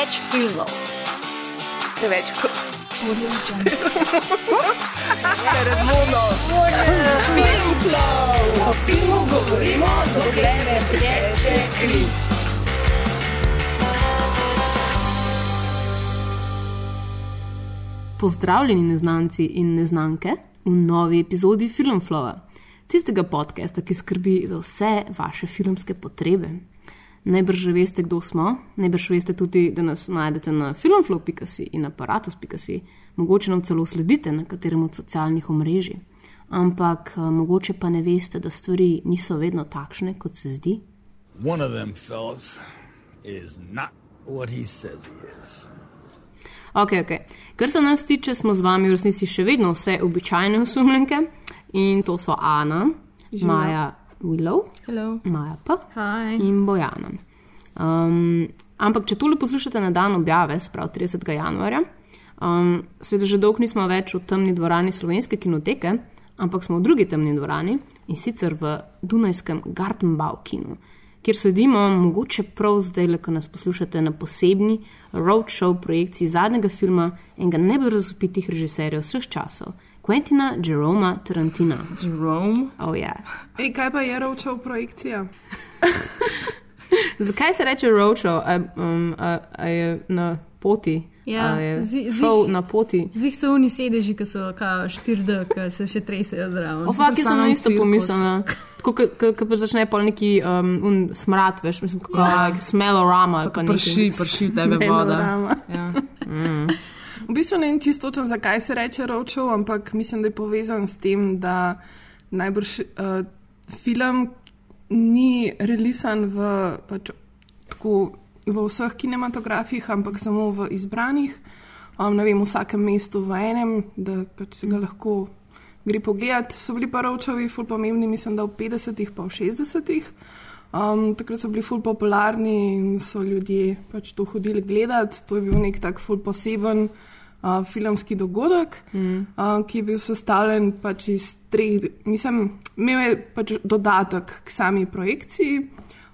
Preveč filmov. preveč Razumno. O filmu govorimo, dokler ne teče kri. Pozdravljeni neznanci in neznanke v novi epizodi Filmflowa, tistega podcasta, ki skrbi za vse vaše filmske potrebe. Najbrž že veste, kdo smo, najbrž veste tudi, da nas najdete na filmflow.si in aparatus.si, mogoče nam celo sledite na katerem od socialnih omrežij. Ampak eh, mogoče pa ne veste, da stvari niso vedno takšne, kot se zdi. One of them fellas is not what he says he is. Ok, ok. Kar se nas tiče, smo z vami v resnici še vedno vse običajne osumljenke in to so Ana, Maja Willow, Hello. Maja P. Hi. in Bojana. Um, ampak, če tole poslušate na dan objave, se pravi 30. januarja, um, seveda že dolgo nismo več v temni dvorani slovenske kinoteke, ampak smo v drugi temni dvorani in sicer v Dunajskem Gartenbau kinu, kjer sedimo, mogoče prav zdaj, ko nas poslušate na posebni roadshow projekciji zadnjega filma enega najbolj razupitih režiserjev vseh časov, Quentina Jeroma Tarantina. Jerome. Oh, yeah. Ej, kaj pa je rovčev projekcija? Zakaj se reče? A, um, a, a je na poti? Ja, šel zih- na poti? Zdaj so oni sedeži, ki so kao 4D, ki se še tresajo zraven. Je samo Sam isto pomislila. Tako, ko pa začne pol neki um, smrad, veš, mislim, kako ja. smellorama ali pa Prši, nekaj. prši v tebe voda. Ja. V bistvu ne vem čisto točno, zakaj se reče rovčev, ampak mislim, da je povezan s tem, da najbrž uh, film ni releasan v, pač, tako, v vseh kinematografih, ampak samo v izbranih. Um, ne vem, v vsakem mestu v enem, da pač se ga lahko gre pogledat. So bili pa rovčevi ful pomembni, mislim, da v 50-ih pa v 60-ih. Um, takrat so bili ful popularni in so ljudje pač to hodili gledati. To je bil nek tak ful poseben uh, filmski dogodek, mm. uh, ki je bil sestavljen pač iz treh, mislim, imel je pač dodatek k sami projekciji.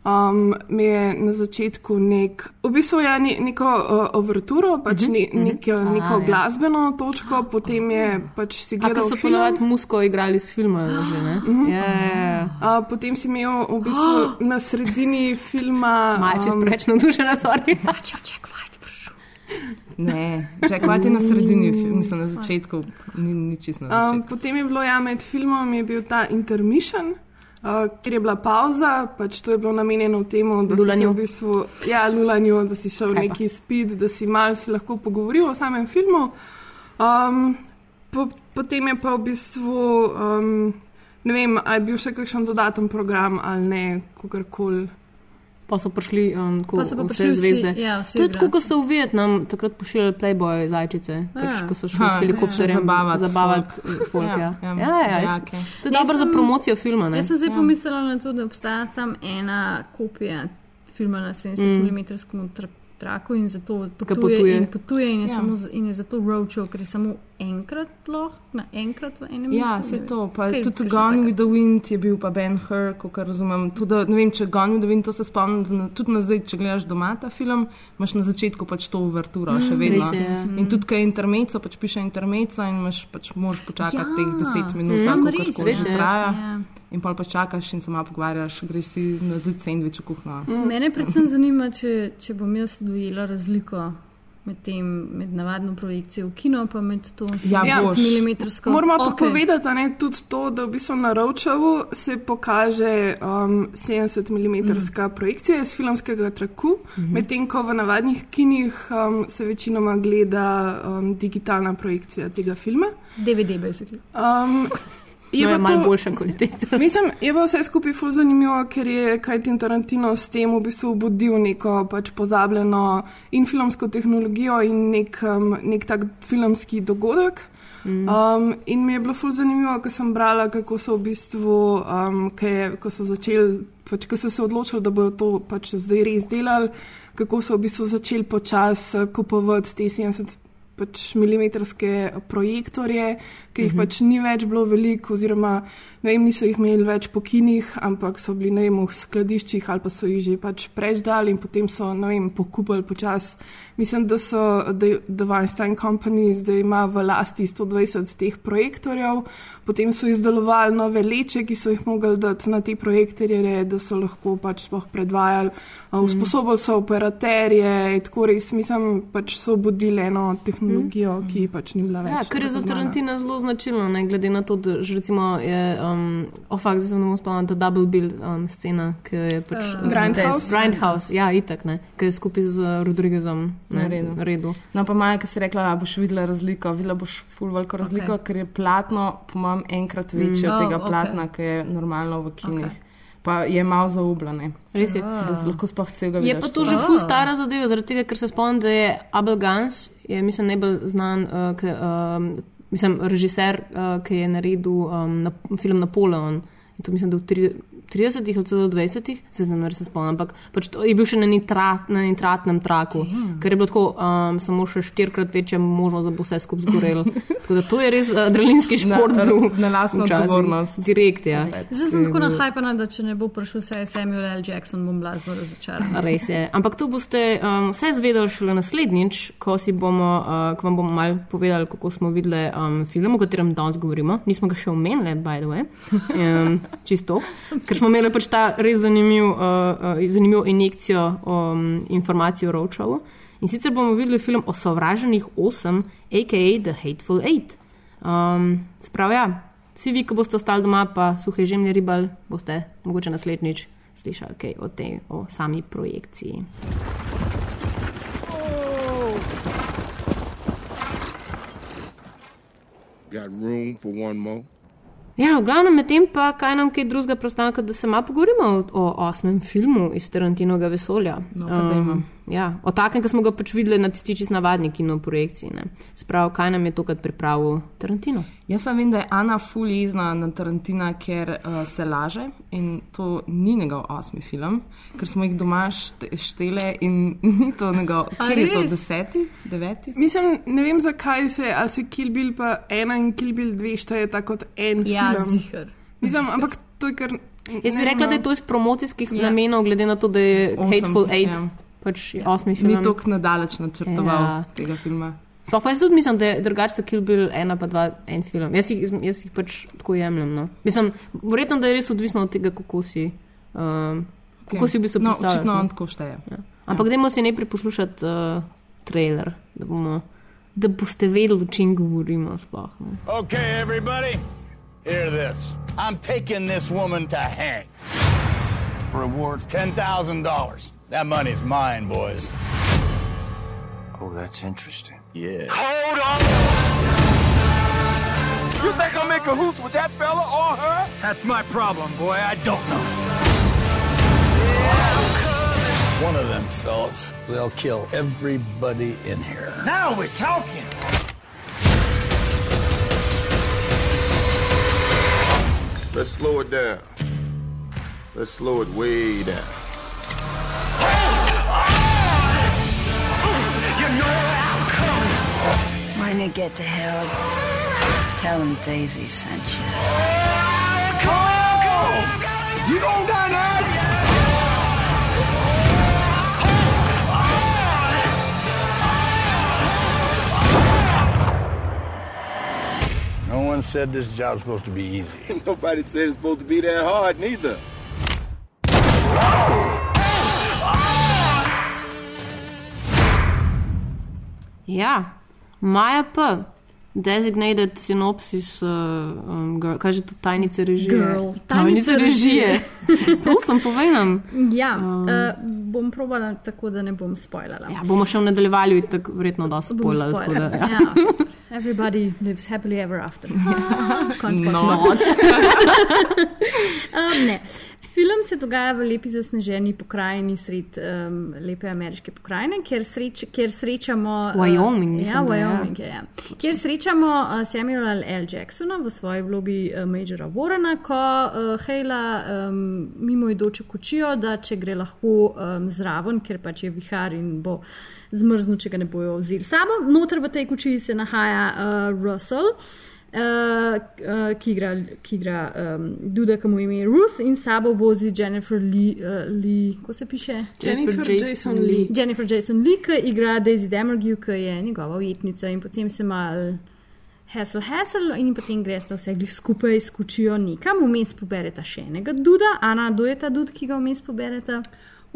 Um, mi je na začetku nek, v bistvu je ne, neko uh, overturo, pač ne, nek, neko glasbeno točko, potem je pač si A gledal so film. ponovadi musko igrali s filma, že ne? Ja, ja, ja. Uh, potem si imel v bistvu na sredini filma. Maja, če si um, preveč navdušena, sorry. Ne, čakaj, ti na sredini, mislim na začetku, ni, ni čisto na Um, začetku. potem je bilo ja, med filmom je bil ta intermission, uh, kjer je bila pauza, pač to je bilo namenjeno temu, da si Lulanju. v bistvu, ja, lulanju, da si šel Kaj neki spit, da si mal si lahko pogovoril o samem filmu. Um, po, potem je pa v bistvu, um, ne vem, ali je bil še kakšen dodaten program ali ne, kakorkoli. Pa so prišli um, ko, Pa so pa vse prišli vsi- zvezde. ja, vsi to je tako, kot so v Vietnam takrat pošiljali Playboy zajčice, pač, Ja. ko so šli s helikopterjem zabavati zabavati folk. Ja, Ja, ja, ja, ja, ja, jaz-. To je dobro za sem- promocijo filma. Ne? Jaz sem zdaj ja. pomislila na to, da obstaja samo ena kopija filma na 70 mm. tra traku in zato potuje, potuje. in, potuje in, je Ja. samo, in je zato roadshow, ker je samo enkrat lahko, na enkrat v enem Ja, mestu. se to. Pa Kaj, tudi Gone with the Wind je bil pa Ben Hur, kot razumem. Tudi, ne vem, če Gone with the Wind, to se spomnim, na- tudi nazaj, če gledaš doma ta film, imaš na začetku pač to uverturo Mm, še vedno. je, ja. In tudi, kaj je intermeco, pač piše intermeco in imaš pač moraš počakati Ja, teh deset minut, sam kako res, že traja. Ja. In pa čakaš in se malo pogovarjaš, greš si narediti sendvič v kuhno. Mene predvsem zanima, če, če bom jaz dojela razliko med, tem, med navadno projekcijo v kino in med to Ja, boš. 70 mm. Moramo pa povedati, a ne, tudi to, da v bistvu na Rovčevu se pokaže um, 70 mm mm. projekcija iz filmskega traku, mm -hmm. medtem ko v navadnih kinih um, se večinoma gleda um, digitalna projekcija tega filma. DVD, basically. Um, Je no, malo to- boljša kvaliteta. Mislim, je pa vse skupaj ful zanimivo, ker je Kajtin Tarantino s tem v bistvu obudil neko pač pozabljeno in filmsko tehnologijo in nek, um, nek tak filmski dogodek. Mm. Um, in mi je bilo ful zanimivo, ko sem brala, kako so v bistvu, um, je, ko so začeli, pač, ko so se odločili, da bodo to pač zdaj res delali, kako so v bistvu začeli počasi kupovati te 70 pač milimetrske projektorje, ki jih pač ni več bilo veliko, oziroma ne vem, niso jih imeli več po kinih, ampak so bili vem, v skladiščih ali pa so jih že pač preždali in potem so, ne vem, pokupili počas. Mislim, da so, da Weinstein Company zdaj ima v lasti 120 teh projektorjev, potem so izdelovali nove leče, ki so jih mogli dati na te projektorje, da so lahko pač sploh predvajali. Mm. Usposobili so operaterje, tako res, mislim, pač so budili eno tehnologijo, mm. ki pač ni bila več. Ja, kar je za. Tarantina zelo značilno, ne, glede na to, da že recimo je, um, o fakt, zdaj se ne bom spomnil, ta double bill um, scena, ki je pač Uh, Grindhouse? Grindhouse, ja, itak, ne, ki je skupaj z Rodriguezom ne, Naredil. naredil. No, pa Maja, ki si rekla, da boš videla razliko. Videla boš ful veliko razliko, okay. ker je platno, po mojem, enkrat večje mm. od Oh, tega okej. platna, ki je normalno v kinih. Okay. Pa je malo zaubljene, Res je. da se lahko sploh celega Je vidiš. pa to že ful stara zadeva, zaradi tega, ker se spomnim, da je Abel Gans, je mislim najbolj znan, uh, k, um, mislim, režiser, uh, ki je naredil um, na, film Napoleon. In to mislim, da v tri, 30 ali celo 20, se zdaj ne res spomnim, ampak pač to je bil še na, nitrat, na nitratnem traku, ker je bilo tako um, samo še štirikrat večja možnost, da bo vse skupaj zgorelo. tako da to je res adrenalinski šport. Na- bil na lastno odgovornost. Direkt, ja. Zdaj sem tako nahajpana, da če ne bo prišel vse Samuel L. Jackson, bom blazno razočaran. Res je. Ampak to boste um, vse zvedeli šele naslednjič, ko, si bomo, uh, ko vam bomo mal povedali, kako smo videli um, film, o katerem danes govorimo. Nismo ga še omenili, by the way, um, čisto. Ker smo imeli pač ta res zanimiv, uh, uh, zanimivo injekcijo um, informacij o Ročovu. In sicer bomo videli film o sovraženih osem, a.k.a. The Hateful Eight. Um, Sprav ja, vsi vi, ki boste ostali doma, pa suhe žemlje ribal, boste mogoče naslednjič slišali kaj o tej, o sami projekciji. Got room for one more? Ja, v glavnem medtem pa kaj nam kaj drugega preostane, kot da se malo pogovorimo o, o osmem filmu iz Tarantinovega vesolja. No, pa dajmo. Ja, o takem, ki smo ga pač videli na tisti čist navadni kino projekciji. ne. Sprav, kaj nam je tokrat pripravil Tarantino? Jaz sem vem, da je Ana ful jezna na Tarantina, ker uh, se laže in to ni njegov osmi film, ker smo jih doma šte, štele in ni to njegov, kjer je to deseti, deveti. Mislim, ne vem zakaj se, ali se Kill Bill pa ena in Kill Bill dve šteje tako kot en Ja, film. zihar. Mislim, ampak to je kar. Jaz bi rekla, da je to iz promocijskih Ja. yeah. namenov, glede na to, da je Osem, Hateful Eight, ja. Pač osmi film. Ni tako nadaleč načrtoval Ja. ja. tega filma. Sploh pa jaz tudi mislim, da je drugače Kill Bill ena pa dva, en film. Jaz jih, jaz jih pač tako jemljem. No. Mislim, verjetno, da je res odvisno od tega, kako si. Um, okay. Kako si v bistvu no, očitno no? on tako šteje. Ja. Ampak dajmo si najprej poslušati uh, trailer, da, bomo, da boste vedeli, o čem govorimo. Sploh, no. Okay, everybody, hear this. I'm taking this woman to hang. Reward's $10,000. That money's mine, boys. Oh, that's interesting. Yeah. Hold on! You think I'm in cahoots with that fella or her? That's my problem, boy. I don't know. One of them fellas, they'll kill everybody in here. Now we're talking. Let's slow it down. Let's slow it way down. When you get to Harold, tell him Daisy sent you. You gon' die now? No one said this job's supposed to be easy. Nobody said it's supposed to be that hard, neither. Ja, Maja P. Designated synopsis, uh, um, girl, kaj že to tajnice režije? Girl. Tajnice Tajnice režije. Prosim, povej nam. Ja, um. uh, bom probala tako, da ne bom spoilala. Ja, bomo še v nadaljevanju, tako verjetno da Bom spoiler. Da, ja. Ja. Everybody lives happily ever after. Konc koncev. No, Um, ne. Film se dogaja v lepi zasneženi pokrajini sred um, lepe ameriške pokrajine, kjer, sreč, kjer srečamo. uh, Wyoming, Ja, da. Wyoming je. Ja. Kjer srečamo uh, Samuela L. Jacksona v svoji vlogi uh, Majora Warrena, ko uh, Hejla um, mimo idoče kočijo, da če gre lahko um, zraven, ker pač je vihar in bo zmrznil, če ga ne bojo vzeli sabo. Noter v tej kočiji se nahaja uh, Russell. Uh, uh, ki igra, ki igra um, Duda, ki mu ime Ruth, in sabo vozi Jennifer Lee, uh, Lee kako se piše? Jennifer Jason Lee. Jennifer Jason Lee, ki igra Daisy Demergue, ki je njegova ujetnica, in potem se mal hesel, hesel, in potem greste vse glih skupaj, skučijo nekam, vmes poberete še enega Duda. Ana, kdo je ta Dud, ki ga vmes poberete?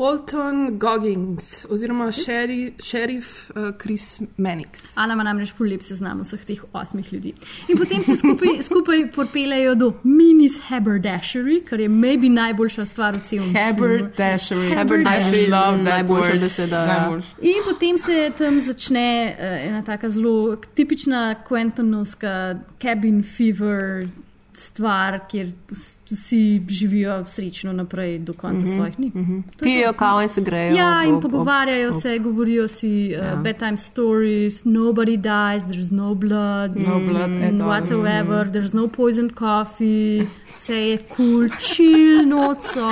Walton Goggins, oziroma šeri, šerif uh, Chris Mannix. Ana ima namreč ful lep seznam vseh teh osmih ljudi. In potem se skupaj, skupaj porpelejo do Minis Haberdashery, kar je maybe najboljša stvar v celem. Haberdashery. Haberdashery je Love that najboljša word. beseda. ja. Najboljša. In potem se tam začne uh, ena taka zelo tipična Quentonovska cabin fever stvar, kjer vs- vsi živijo srečno naprej do konca mm -hmm. svojih dni. Mm -hmm. Pijejo kavo in se grejo. Ja, in ob- ob- pogovarjajo ob- se, govorijo si uh, yeah. bedtime stories, nobody dies, there's no blood, No blood at all. whatsoever, there's no poisoned coffee, vse je cool, chill, noco.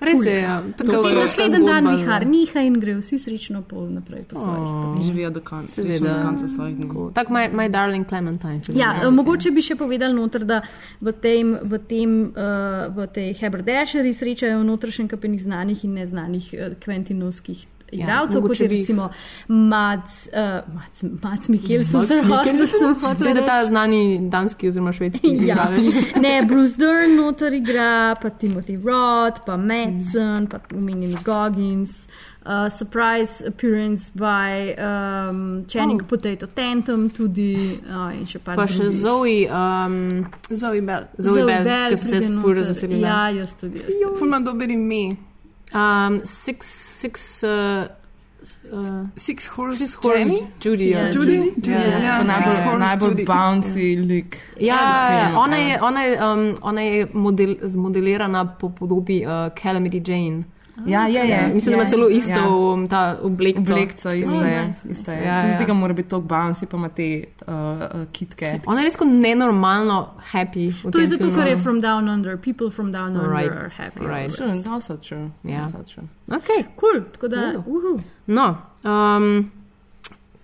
Res je, ja. Tako Potem otroška naslednji dan vihar ja. niha in grejo vsi srečno po naprej po svojih. In živijo do konca, srečno do konca svojih dni. Tako, my, my darling Clementine. Ja, eh, mogoče bi še povedali noter, da v, tem, v, tem, uh, v tej Haberdashery srečajo noter še kapenih znanih in neznanih uh, kventinovskih igralcev, kot mogoče je recimo Mads, uh, Mads, Mads Mikkelsen, zelo hotel ta znani danski oziroma švedski Ja. igralec. Ne, Bruce Dern noter igra, pa Timothy Roth, pa Madsen, pa omenjeni Goggins. Uh, surprise appearance by um, Channing Oh. Potato Tantum, tudi uh, in še par Pa še. Zoe, um, Zoe Bell. Zoe Bell, ki so se pride ful noter. razveselila. Ja, jaz tudi. Jaz tudi. Ful ima dober ime. Um, six, six, uh, uh, Six Horse six horse Jenny? Judy. Ja, Ja, Judy? Judy. Ja, Ja. ja, Six Najbolj, Horse najbolj bouncy lik. ja, ja, film, ona ja. je, ona je, um, ona je model, zmodelirana po podobi uh, Calamity Jane. Ja, je, je. Mislim, da ima celo isto Ja. um, ta oblek. Oblekca, iste je. Ja, Se zdi, ja. da mora biti tako bouncy, pa ima te uh, uh, kitke. Ona je res kot nenormalno happy. To je zato, ker je from down under. People from down under Right, are happy. right. True, it's also true. Ja. Also true. Okay. Cool, tako da. Cool. uhu. No, um,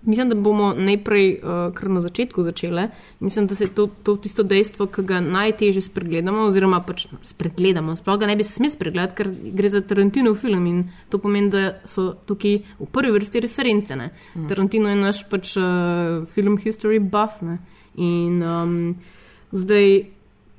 mislim, da bomo najprej uh, kar na začetku začeli. Mislim, da se to, to tisto dejstvo, ki ga najtežje spregledamo, oziroma pač spregledamo. Sploh ga ne bi smeli spregledati, ker gre za Tarantinov film in to pomeni, da so tukaj v prvi vrsti reference. Ne? Mm. Tarantino je naš pač uh, film history buff. Ne? In um, zdaj,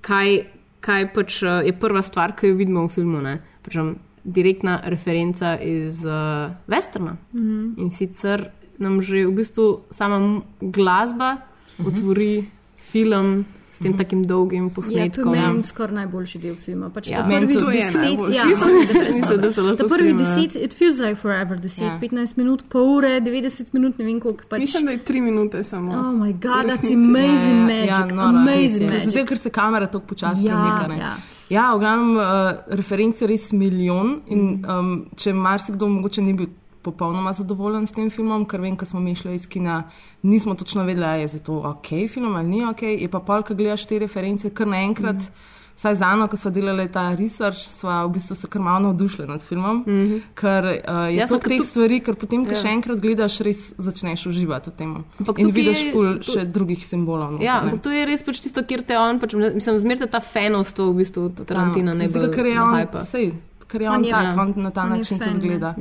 kaj, kaj pač uh, je prva stvar, ki jo vidimo v filmu? Pač, um, direktna referenca iz uh, Westerna. Mm -hmm. In sicer nam že v bistvu sama glasba uh -huh. otvori film s tem -huh. takim dolgim Ja, to je posnetkom. meni skoraj najboljši del filma. Pač Ja. prvi. To je deset, najboljši. ja, Mislim, da se lahko prvi ja. deset, it feels like forever, 10, Ja. 15 minut, pol ure, 90 minut, ne vem koliko. Pač, Mislim, da je tri minute samo. Oh my god, that's amazing Ja, magic. ja, no, amazing res je. magic. Zato, ker se kamera tako počasi Ja, premika. ne. ja. Ja, v glavnem, uh, referenc je res milijon. In, um, če marsikdo mogoče ni bil popolnoma zadovoljen s tem filmom, ker vem, ko smo mi šli iz kina, nismo točno vedeli, ali je za to ok film ali ni ok. Je pa pol, ko gledaš te reference, kar naenkrat. Mm -hmm. Saj za eno, ko smo delali ta research, smo v bistvu se kar malo navdušili nad filmom, mm -hmm. ker uh, je Jasno, ker teh tu- stvari, ker potem, ko Ja. še enkrat gledaš, res začneš uživati v tem. Ampak In vidiš je- ful tu- še drugih simbolov. noter, Ja, ampak to je res pač tisto, kjer te on, pač, mislim, zmerite ta fenovstvo v bistvu Tarantina Ja, ne zdi, ker je on, sej, ker je On on, je- tak, on na ta On način fan, tudi gleda.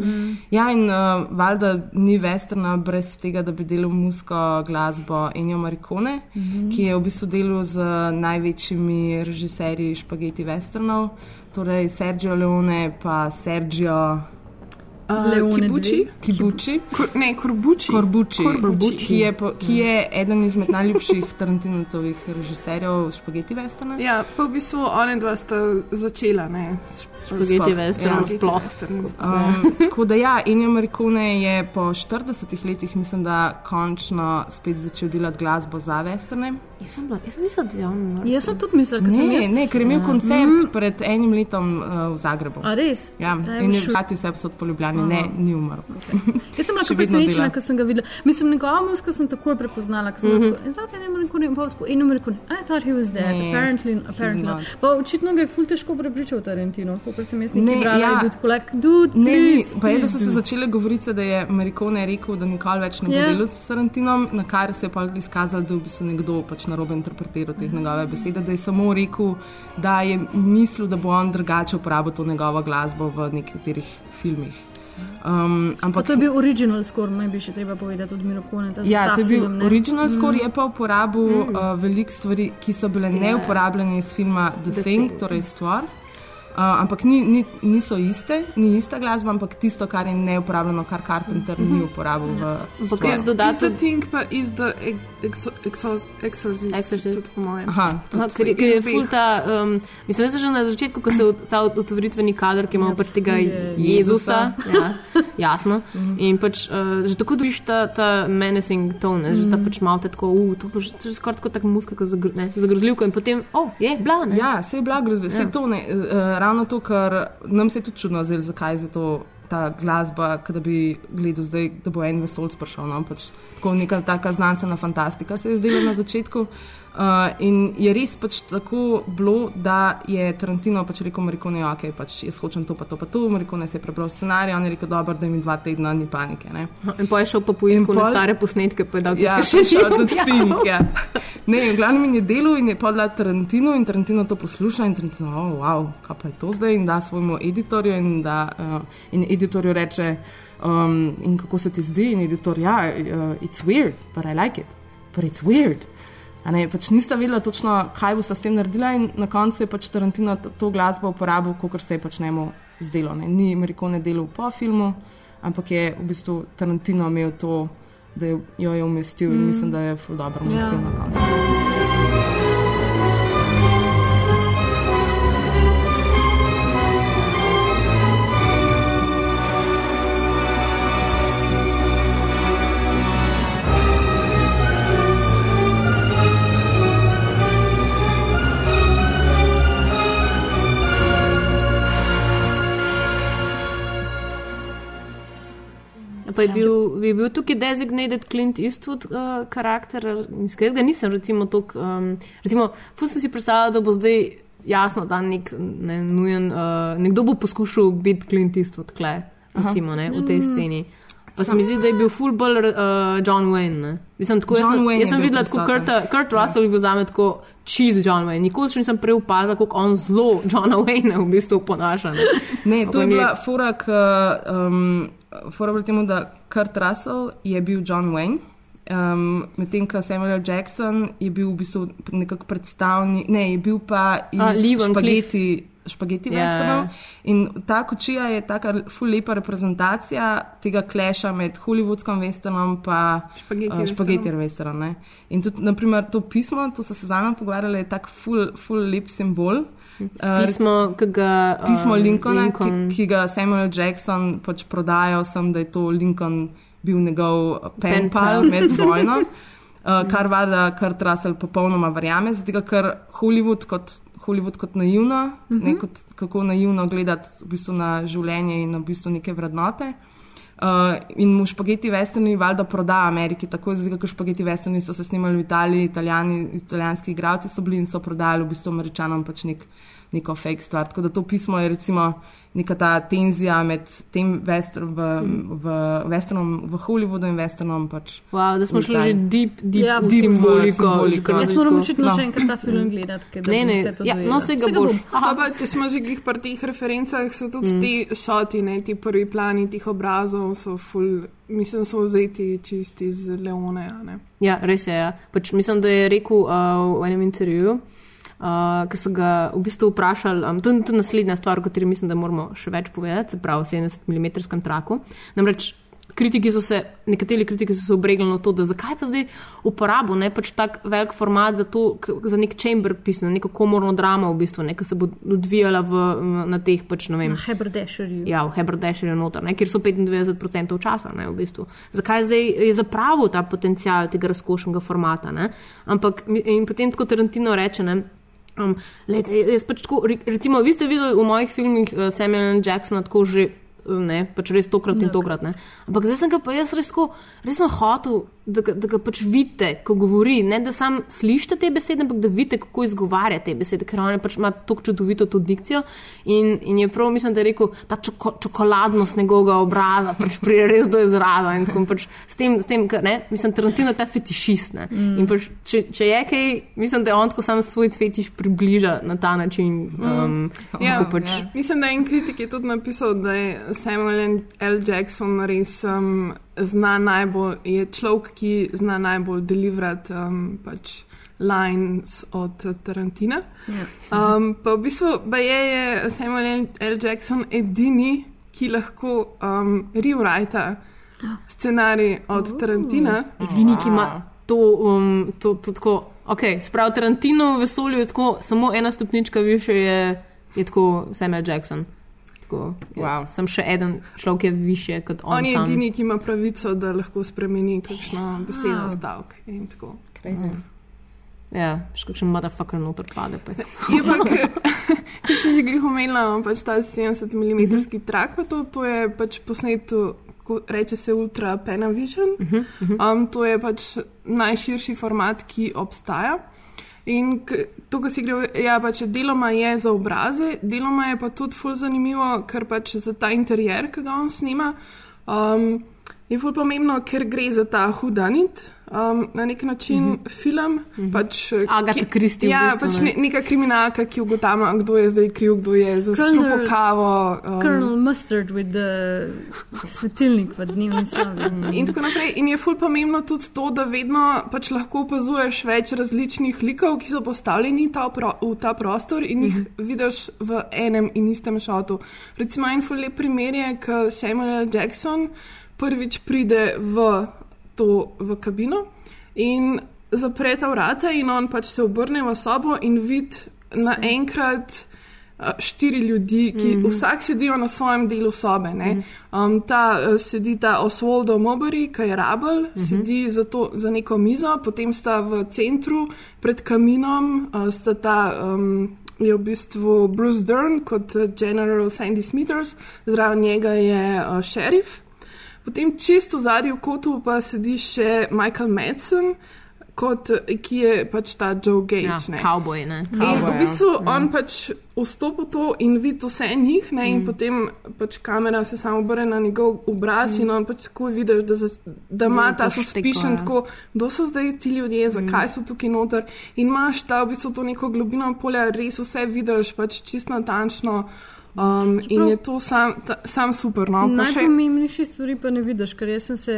Ja, in uh, valjda ni westerna brez tega, da bi delal musko glasbo Enjo Marikone, ki je v bistvu delal z največjimi režiserji špageti westernov, torej Sergio Leone pa Sergio Uh, Leone Kibuči. Kibuči. Kur, ne, Kurbuči. Korbuči, Corbucci. ki je, po, ki je eden izmed najljubših Tarantinovih režiserjev špageti westerna. Ja, pa v bistvu one dva sta začela, ne, s Špageti Sploh, western ja. sploh. Um, tako da ja, Enjo Marikone je po 40 letih, mislim, da končno spet začel delati glasbo za westerne. Jaz sem bila, jaz sem mislila, da je on. Jaz sem tudi mislila, da sem Ne, jaz. ne, ker je imel koncert pred enim letom uh, v Zagrebu. A res? Ja, I in je vrati vse posod po Ljubljani, ne, ni umrl. Jaz sem bila presenečena, ker sem ga videla. Mislim, njegova muzika sem takoj prepoznala, ker sem mm -hmm. tako, in zato je ne morem reči, pa tako, in reči, I thought he was dead, Ne, apparently, apparently not. Pa očitno ga je ful težko prepričal Tarantino, kot sem jaz Ne, nekaj brala, ja. je bil tako, like, dude, Ne, ni, please, pa je, da so se začele govorice, da je Marikone rekel, da nikoli več ne bo Ja. delal s Tarantinom, na kar se je pa izkazalo, da je v bistvu nekdo pač narobe interpretiral te njegove besede, da je samo rekel, da je mislil, da bo on drugače uporabil to njegovo glasbo v nekaterih filmih. Um, Pa ampak to je bil original score, maj bi še treba povedati od Miro Koneta. za Ja, to je bil film, ne. original score, Mm. je pa uporabil mm. uh, veliko stvari, ki so bile neuporabljene iz filma The, The Thing, Thing. torej stvar. Uh, ampak ni, ni, niso iste, ni ista glasba, ampak tisto, kar je neuporabljeno, kar Carpenter mm -hmm. ni uporabil v Ampak jaz the dodatek. thing pa is the exo- exo- exorcist. Exorcist. po mojem. Aha, Aha, ker, je- ker je Iz obeh. ful ta, um, mislim, jaz sem že na začetku, ko se je ta ot- otvoritveni kader, ki ima Ja, pač tega je Jezusa, ja, jasno. In pač uh, že tako dobiš ta, ta menacing tone, ne, že ta pač malo tako, uh, to je že skoraj tako tak muska, zagr, ne, zagrozljivko in potem, oh, je, bla, ne. Ja, se je bila grozljiva. Ja. Ja. To ne, uh, ravno to, ker nam se je tudi čudno zdelo, zakaj je to ta glasba, da bi gledal zdaj, da bo en vesolc prišel. No? Pač, tako neka taka znanstvena fantastika se je zdela na začetku. Uh, in je res pač tako bilo, da je Tarantino pač rekel, Marikone, ok, pač jaz hočem to, pa to, pa to. Marikone se je prebral scenarij, on je rekel, dobro, da mi dva tedna ni panike. Ne? In pa je šel pa poiskati pol- na stare posnetke, pa je dal Ja, še še od Fink. Ja. Ne, v glavnem je delal in je podala Tarantino in Tarantino to posluša in Tarantino, oh, wow, kaj pa je to zdaj in da svojemu editorju in, da, uh, in editorju reče, um, in kako se ti zdi in editor, ja, uh, it's weird, but I like it, but it's weird. A Ne, pač nista vedela točno, kaj bo s tem naredila, in na koncu je pač Tarantino to, glasbo uporabil, kot se je pač njemu zdelo. Ne. Ni Marikone delal po filmu, ampak je v bistvu Tarantino imel to, da jo je umestil in mislim, da je dobro umestil Ja. na koncu. Pa je bil, je bil tukaj designated Clint Eastwood uh, karakter, mislim, jaz ga nisem, recimo, tok, um, recimo, fus sem si predstavljal, da bo zdaj jasno, da nek, ne, nujen, uh, nekdo bo poskušal biti Clint Eastwood, kle, recimo, ne, v tej sceni. Pa se mi zdi, da je bil full bolj uh, John Wayne. Ne. Mislim, tako, jaz John sem, Wayne jaz sem videla, kako prisoten. Kurt, Kurt Russell je bil zame tako cheese John Wayne. Nikoli še nisem prej opazila, kako on zelo Johna Wayne v bistvu ponaša. Ne. To je bila fora, k, um, fora bila temu, da Kurt Russell je bil John Wayne. Um, Medtem ko Samuel. Jackson je bil v bistvu nekako predstavnik, ne, je bil pa iz A, špageti, špageti Ja. westernov. In ta kočija je taka ful lepa reprezentacija tega kleša med hollywoodskim westernom in Špageti špageti westernom. In tudi, naprimer, to pismo, to so se z nami pogovarjali, je tak ful, ful lep simbol. Uh, Pismo, ki ga. um, pismo Lincolna, Lincoln, ki, ki ga Samuel Jackson pač prodaja vsem, da je to Lincoln bil njegov Pen pen pal. med vojno, uh, kar vada Kurt Russell popolnoma verjame, zato ker Hollywood kot, Hollywood kot naivno, uh -huh. ne kot kako naivno gledati v bistvu na življenje in na v bistvu neke vrednote. Uh, in mu špageti vesterni valjda proda Ameriki, tako zato, ker špageti vesterni so se snimali v Italiji, italijani, italijanski igralci so bili in so prodajali v bistvu američanom pač nek, neko fake stvar. Tako da to pismo je recimo neka ta tenzija med tem western, v, v, westernom v Hollywoodu in westernom pač. Wow, da smo šli že deep, deep Ja, deep simboliko. simboliko. že kar Jaz moram očitno No. še enkrat ta film gledati, ker Ne, ne, vse to ja, dojela. no, saj ga Saj boš. bom. So pa, če smo že glih pri teh referencah, so tudi mm. ti šoti, ne, ti prvi plani tih obrazov, so ful, mislim, so vzeti čisti iz Leone. a ne. Ja, res je. Ja. Pač mislim, da je rekel uh, v enem intervjuju, uh, ki so ga v bistvu vprašali. Um, to je tudi naslednja stvar, o kateri mislim, da moramo še več povedati, se pravi, v 70 mm traku. Namreč kritiki so se, nekateri kritiki so se obregli na to, da zakaj pa zdaj uporabo ne pač tak velik format za, to, za nek chamber piece, neko komorno dramo, v bistvu, ne, ki se bo odvijala v, na teh pač, ne vem. Na Hebrdešerju. Ja, v Hebrdešerju noter, ne, kjer so 95% časa. Ne, v bistvu. Zakaj zdaj je zapravil ta potencial tega razkošnega formata? Ne? Ampak in potem tako Tarantino reče. Ne, Um, lejte, jaz pač tako, re- recimo, vi ste videli v mojih filmih uh, Samuela L. Jacksona tako že, uh, ne, pač res tokrat in tokrat. Ne. Ampak zdaj sem ga pa jaz res tako, res sem hotel, da, ga- da ga pač vidite, ko govori. Ne da sam slišite te besede, ampak da vidite, kako izgovarja te besede, ker on pač ima tako čudovito to dikcijo. In, in je prav, mislim, da je rekel, ta čoko, čokoladnost njegovega obraza pač pride res do izraza. Pač s tem, s tem ne, mislim, Tarantino je ta fetišist. Ne. Mm. In pač, če, če je kaj, mislim, da on tako sam svoj fetiš približa na ta način. Um, Ja, kako pač, ja. Mislim, da en kritik je tudi napisal, da je Samuel L. Jackson res um, zna najbolj, je človek, ki zna najbolj deliverati um, pač lines od Tarantina. Um, pa v bistvu pa je, je Samuel L. Jackson edini, ki lahko um, rewrita scenarij od Tarantina. edini, ki ima to, um, to, to tako. Okay, Sprav Tarantino v vesolju je tako, samo ena stopnička više je, je tako Samuel Jackson. Tako, je, Wow. Sem še en človek, ki je više kot on. On je sam. edini, ki ima pravico, da lahko spremeni kakšno besedo, Wow. stavek in tako. Ja, še kakšen motherfucker noter pade. pa je to. Je pa, ki si že glih omenila, pač ta 70 mm trak, pa to, to je pač posnet, ko reče se Ultra Panavision. Um, to je pač najširši format, ki obstaja. In to, kar si gre, ja, pač deloma je za obraze, deloma je pa tudi ful zanimivo, ker pač za ta interjer, ki ga on snima, um, je ful pomembno, ker gre za ta hudanit, um, na nek način mm -hmm. film. Pač, Agatha Christie v Ja, bistvu, pač ne. ne, neka kriminalka, ki ugotavlja, kdo je zdaj kriv, kdo je za strupo kavo. Um, Colonel Mustard with the svetilnik v dnevni sobi. In tako naprej. In je ful pomembno tudi to, da vedno pač lahko opazuješ več različnih likov, ki so postavljeni v ta, pro, v ta prostor in jih vidiš v enem in istem šotu. Recimo en ful lep primer je, ko Samuel L. Jackson prvič pride v to v kabino in zapre ta vrata in on pač se obrne v sobo in vidi naenkrat uh, štiri ljudi, ki mm -hmm. vsak sedijo na svojem delu sobe. ne. Um, ta uh, sedi ta Oswaldo Mobari, ki je rabel, mm -hmm. sedi za, to, za neko mizo, potem sta v centru pred kaminom, uh, sta ta. Um, Je v bistvu Bruce Dern kot general Sandy Smithers, zraven njega je uh, šerif. Potem čisto v zadnjem kotu pa sedi še Michael Madsen, kot, ki je pač ta Joe Gage. Ja, ne. kavboj, ne. In Cowboy, v bistvu on pač vstopi v to in vidi vse njih, ne, in potem pač kamera se samo obrne na njegov obraz in on pač tako vidiš, da, za, da ima je ta pošteko, suspicion, ja. tako, kdo so zdaj ti ljudje, zakaj so tukaj noter. In imaš ta v bistvu to neko globino polja, res vse vidiš, pač čisto natančno. Um, in je to sam, ta, sam super. No? Pa še- Najpomembnejše stvari pa ne vidiš, ker jaz sem se,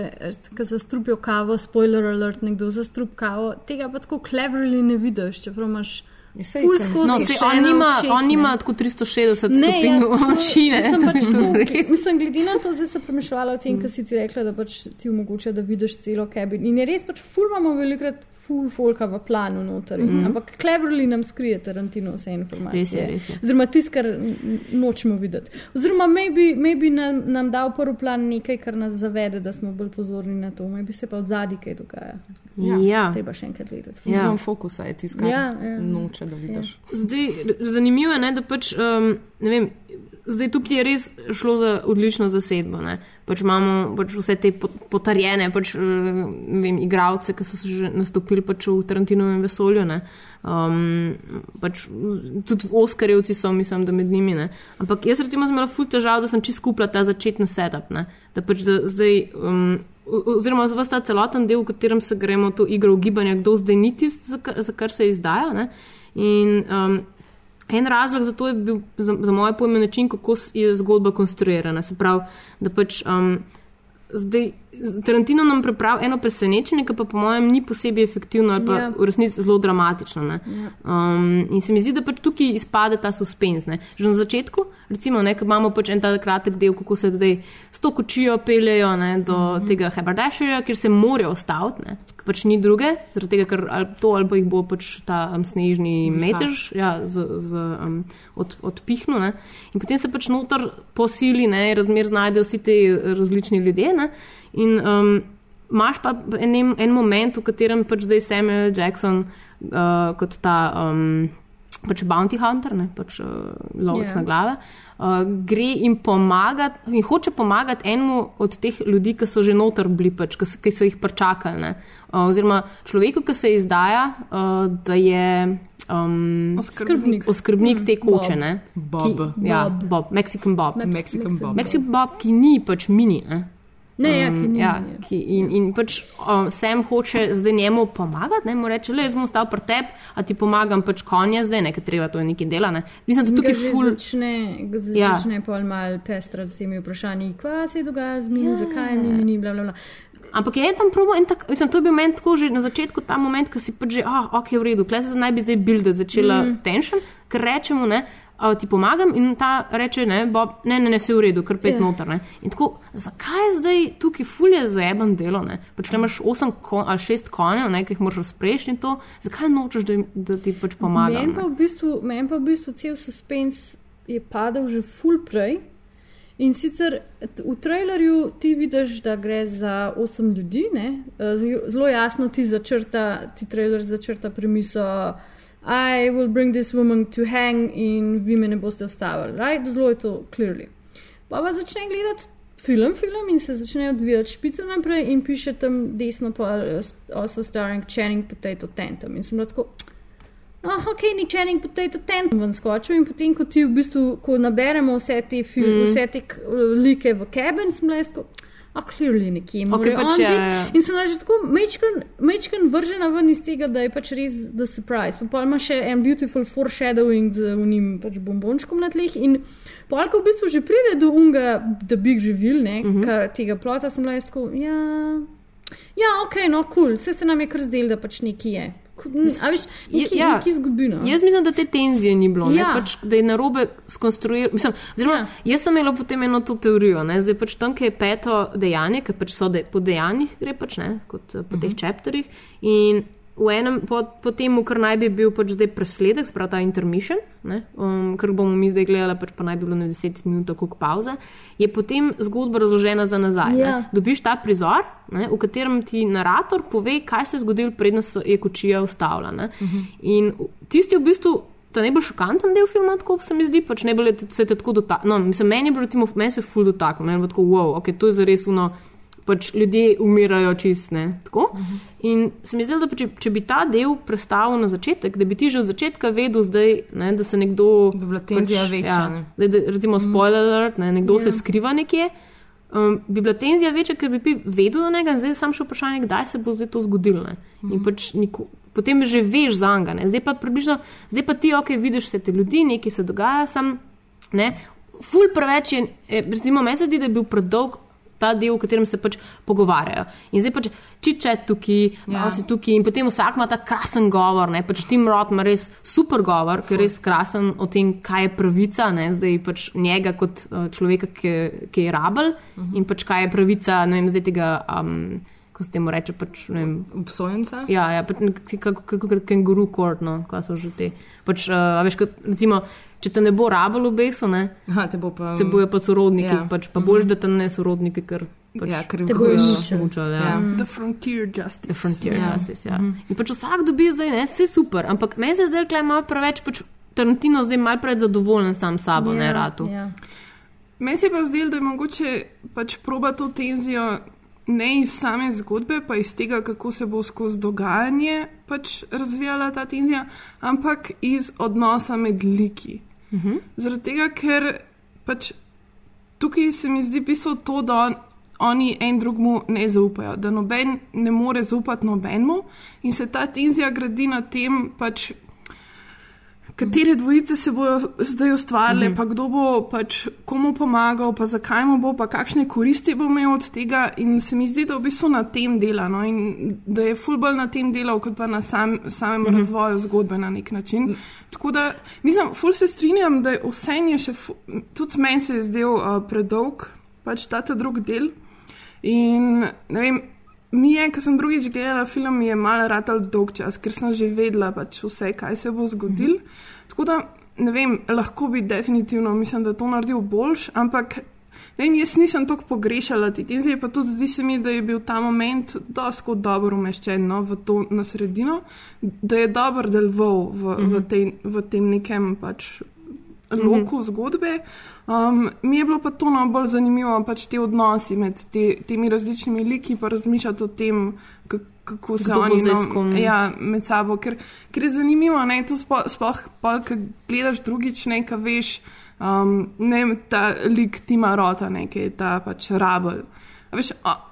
ko zastrupil kavo, spoiler alert, nekdo zastrup kavo, tega pa tako cleverly ne vidiš, čeprav imaš ker- skozi No, se, on, nima, očeh, on ne. nima tako 360 Ne, stopinj ja, to- oči. ne, Mislim, pač to mislim, glede na to, zdaj sem premišljala o tem, kar si ti rekla, da pač ti omogoča, da vidiš celo kabin. In je res pač ful imamo velikrat ful folka v planu noter. Mm -hmm. Ampak cleverly nam skrije Tarantino vse informacije. Res je, res je. Oziroma tisto, kar nočemo videti. Oziroma maybe, maybe nam, nam da v prvi plan nekaj, kar nas zavede, da smo bolj pozorni na to. Maybe se pa od zadaj kaj dogaja. Ja. Treba še enkrat gledati. Ja. Izven fokusa je tiskar. Ja, ja. Noče, da vidiš. Zdaj, r- zanimivo je, ne, da pač, um, ne vem, zdaj tukaj je res šlo za odlično zasedbo. Ne. Pač imamo pač vse te pot- potrjene pač, eh, vem, igralce, ki so že nastopili pač v Tarantinovem vesolju. Ne. Um, pač, tudi Oskarjevci so, mislim, da med njimi. Ne. Ampak jaz recimo sem imela ful težav, da sem čist skupila ta začetni setup. Ne. Da pač da, zdaj. Um, Oziroma, za ta celoten del, v katerem se gremo to igro ugibanja, kdo zdaj ni tisti, za, za kar se izdaja. Ne? In um, en razlog za to je bil, za, za moje pojme, način, kako je zgodba konstruirana. Se pravi, da pač um, zdaj, Tarantino nam pripravi eno presenečenje, ki pa po mojem ni posebej efektivno ali pa Ja. v resnici zelo dramatično. ne. Um, in se mi zdi, da pač tukaj izpade ta suspenz. Ne. Že na začetku, recimo, ne, imamo pač en ta kratek del, kako se zdaj s to kočijo peljejo ne, do mm -hmm. tega Hebardasherja, kjer se morajo ustaviti, ne, ker pač ni druge, zaradi tega, ker ali to ali pa jih bo pač ta um, snežni metež ja, z, z, um, od, odpihnil. Ne. In potem se pač noter po sili, ne, razmer znajdejo vsi ti različni ljudje. Ne. In um, imaš pa en, en moment, v katerem pač zdaj Samuel Jackson uh, kot ta. Um, Pač bounty hunter, ne, pač uh, lovec Ja. yeah. na glave, uh, gre in pomaga, in hoče pomagati enemu od teh ljudi, ki so že noter bili, pač, ki, so, ki so jih pričakali. ne. Uh, oziroma človeku, ki se izdaja, uh, da je um, Oskrbnik. oskrbnik te koče. Bob. ne, Bob. Ki, ja, Bob. Bob, Mexican Bob. Mexican Bob. Mexican Bob, ki ni pač mini. Ne. Ne, ja, ki ni. Ja, ja. ki, in, in pač um, sem hoče zdaj njemu pomagati, ne mu reče, le jaz bom stal pri tebi, a ti pomagam pač konja zdaj, ne, ker treba to je nekaj dela. Ne. Mislim, da tukaj že ful. začne, Ja. začne pol mal pestrati s temi vprašanji, kva se dogaja z mino, ja. zakaj mi ni, bla, bla, bla. Ampak je tam probo in tako, mislim, to je bil meni tako že na začetku ta moment, ko si pač že, ah, ok, v redu, klej se naj bi zdaj build začela mm. tension, ker rečemo, ne. A ti pomagam, in ta reče, ne, Bob, ne, ne, ne, se v redu, kar pet Ja. yeah. noter. Ne. In tako, zakaj zdaj tukaj fulje za eben delo? Ne? Pač ne imaš osem kon, ali šest konjev, ne, ki jih moraš razprešiti to, zakaj nočeš, da, da ti pač pomagam? Meni pa, v bistvu, men pa v bistvu cel suspens je padel že full prej. In sicer v trailerju ti vidiš, da gre za osem ljudi, ne? Eh, zelo jasno ti začrta, ti trailer začrta premiso. I will bring this woman to hang in vi me ne boste ustavili. Right? Zelo je to clearly. Pa pa začne gledati film, film in se začne odvijati špice naprej in piše tam desno pa eh, also starring Channing Potato Tantum. In sem bila tako, ah, ok, ni Channing Potato Tantum ven skočil in potem, ko ti v bistvu, ko naberemo vse te, fil, mm. vse te k- like v cabin, sem bila jaz tako, a clearly nekje. Mora pač on ja, biti." ja. In sem že tako mečken vržena ven iz tega, da je pač res the surprise. Pa pol ima še en beautiful foreshadowing z unim pač bombončkom na tleh. In pol, ko v bistvu že pride do unga, the big reveal, ne, mm -hmm. tega plota, sem bila jaz tako, ja, ja, ok, no, kul, cool. vse se nam je kar zdelo, da pač neki je. A veš, neki, Ja. neki zgubino. Jaz mislim, da te tenzije ni bilo, ja. Ja. pač, da je narobe skonstruiral. Mislim, oziroma, ja. Ja. Jaz sem imela potem eno to teorijo, ne? zdaj pač tam, ki je peto dejanje, ker pač so de, po dejanjih, gre pač ne, kot uh -huh. po teh čepterjih. In v enem, po, po tem, kar naj bi bil pač zdaj presledek, sprav ta intermission, ne, um, ker bomo mi zdaj gledali, pač pa naj bi bilo na 10 minut kot pauza, je potem zgodba razložena za nazaj. Ja. Ne. Dobiš ta prizor, ne, v katerem ti narator pove, kaj se je zgodilo, predno je kočija ustavila. Uh -huh. In tisti v bistvu. Ta najbolj šokanten del filma, tako se mi zdi, pač najbolj se te tako dotaknil. No, mislim, meni je bilo, recimo, meni se je ful dotaknil, meni je bilo tako, wow, ok, to je zares uno, pač ljudje umirajo čistne. Uh -huh. In se mi zdi, da če, če bi ta del predstavil na začetek, da bi ti že od začetka vedel, zdaj, ne, da se nekdo. Bi bila tenzija večja, ne. Ja, zdaj, da, recimo, spoiler alert, ne, nekdo yeah. se skriva nekje. Um, bi bila tenzija večja, ker bi vedel do njega, in zdaj je samo še vprašanje, kdaj se bo zdaj to zgodilo. ne. In pač niko, potem že veš za njega. Zdaj pa približno, zdaj pa ti, ok, vidiš vse te ljudi, nekaj se dogaja, sam, ne. Ful preveč je, eh, recimo, meni se zdi, da je bil predolg ta del, v katerem se pač pogovarjajo. In zdaj pač čiče tukaj, malo si tukaj, in potem vsak ima ta krasen govor. Ne? Pač Tim Roth ima res super govor, ki je res krasen o tem, kaj je pravica, ne? zdaj pač njega kot uh, človeka, ki, ki je rabel uh -huh. in pač kaj je pravica, ne vem, zdaj tega. Um, Ko se temu reče, pač, ne vem, Obsojenca? Ja, ja pač kako kenguru kort, no, kaj so že te. Pač, uh, a veš, kot, recimo, če te ne bo rabilo v besu, ne, Aha, te bo pa. te bojo pa sorodniki, Ja. ja. pač, pa boljš, da te ne sorodniki, ker pač, Ja, ker Te bojo mučali. Ja. Ja. Ja. The Frontier Justice. The Frontier Ja. ja. Justice. Ja. In pač vsak dobi zdaj, ne, vse super, ampak meni se zdaj je malo preveč, pač Tarantino zdaj malo preveč zadovoljen sam s sabo, ja, ne ratu. Ja. Meni se je pa zdelo, da je mogoče pač proba to tenzijo ne iz same zgodbe, pa iz tega, kako se bo skozi dogajanje pač razvijala ta tenzija, ampak iz odnosa med liki. Uh -huh. Zaradi tega, ker pač tukaj se mi zdi pisalo to, da on, oni en drugmu ne zaupajo, da noben ne more zaupati nobenemu in se ta tenzija gradi na tem, pač, katere dvojice se bodo zdaj ustvarile, Mhm. pa kdo bo pač komu pomagal, pa zakaj mu bo, pa kakšne koristi bo imel od tega. In se mi zdi, da v bistvu na tem dela, no, in da je fulbol na tem delal, kot pa na sam, samem Mhm. razvoju zgodbe na nek način. Tako da, mislim, ful se strinjam, da je vse je še, fu- tudi meni se je zdel uh, predolg, pač ta ta drug del. In ne vem, mi je, ko sem drugič gledala film, mi je malo ratal dolg čas, ker sem že vedela pač vse, kaj se bo zgodilo. Tako da, ne vem, lahko bi definitivno, mislim, da to naredil boljš, ampak. Ne Vem, jaz nisem tako pogrešala te tenzije, pa tudi zdi se mi, da je bil ta moment dosto dobro umeščen no, v to na sredino, da je dobro deloval v, v, tej, v tem nekem pač loku zgodbe. Um, mi je bilo pa to najbolj zanimivo, pač te odnosi med te, temi različnimi liki, pa razmišljati o tem, kako, se Kdo oni zdaj no, ja, med sabo. Ker, ker je zanimivo, ne, to sploh, sploh, ko gledaš drugič, ne, ka veš, um, ne ta lik Tima Rota, ne, ki je ta pač rabel. A Veš,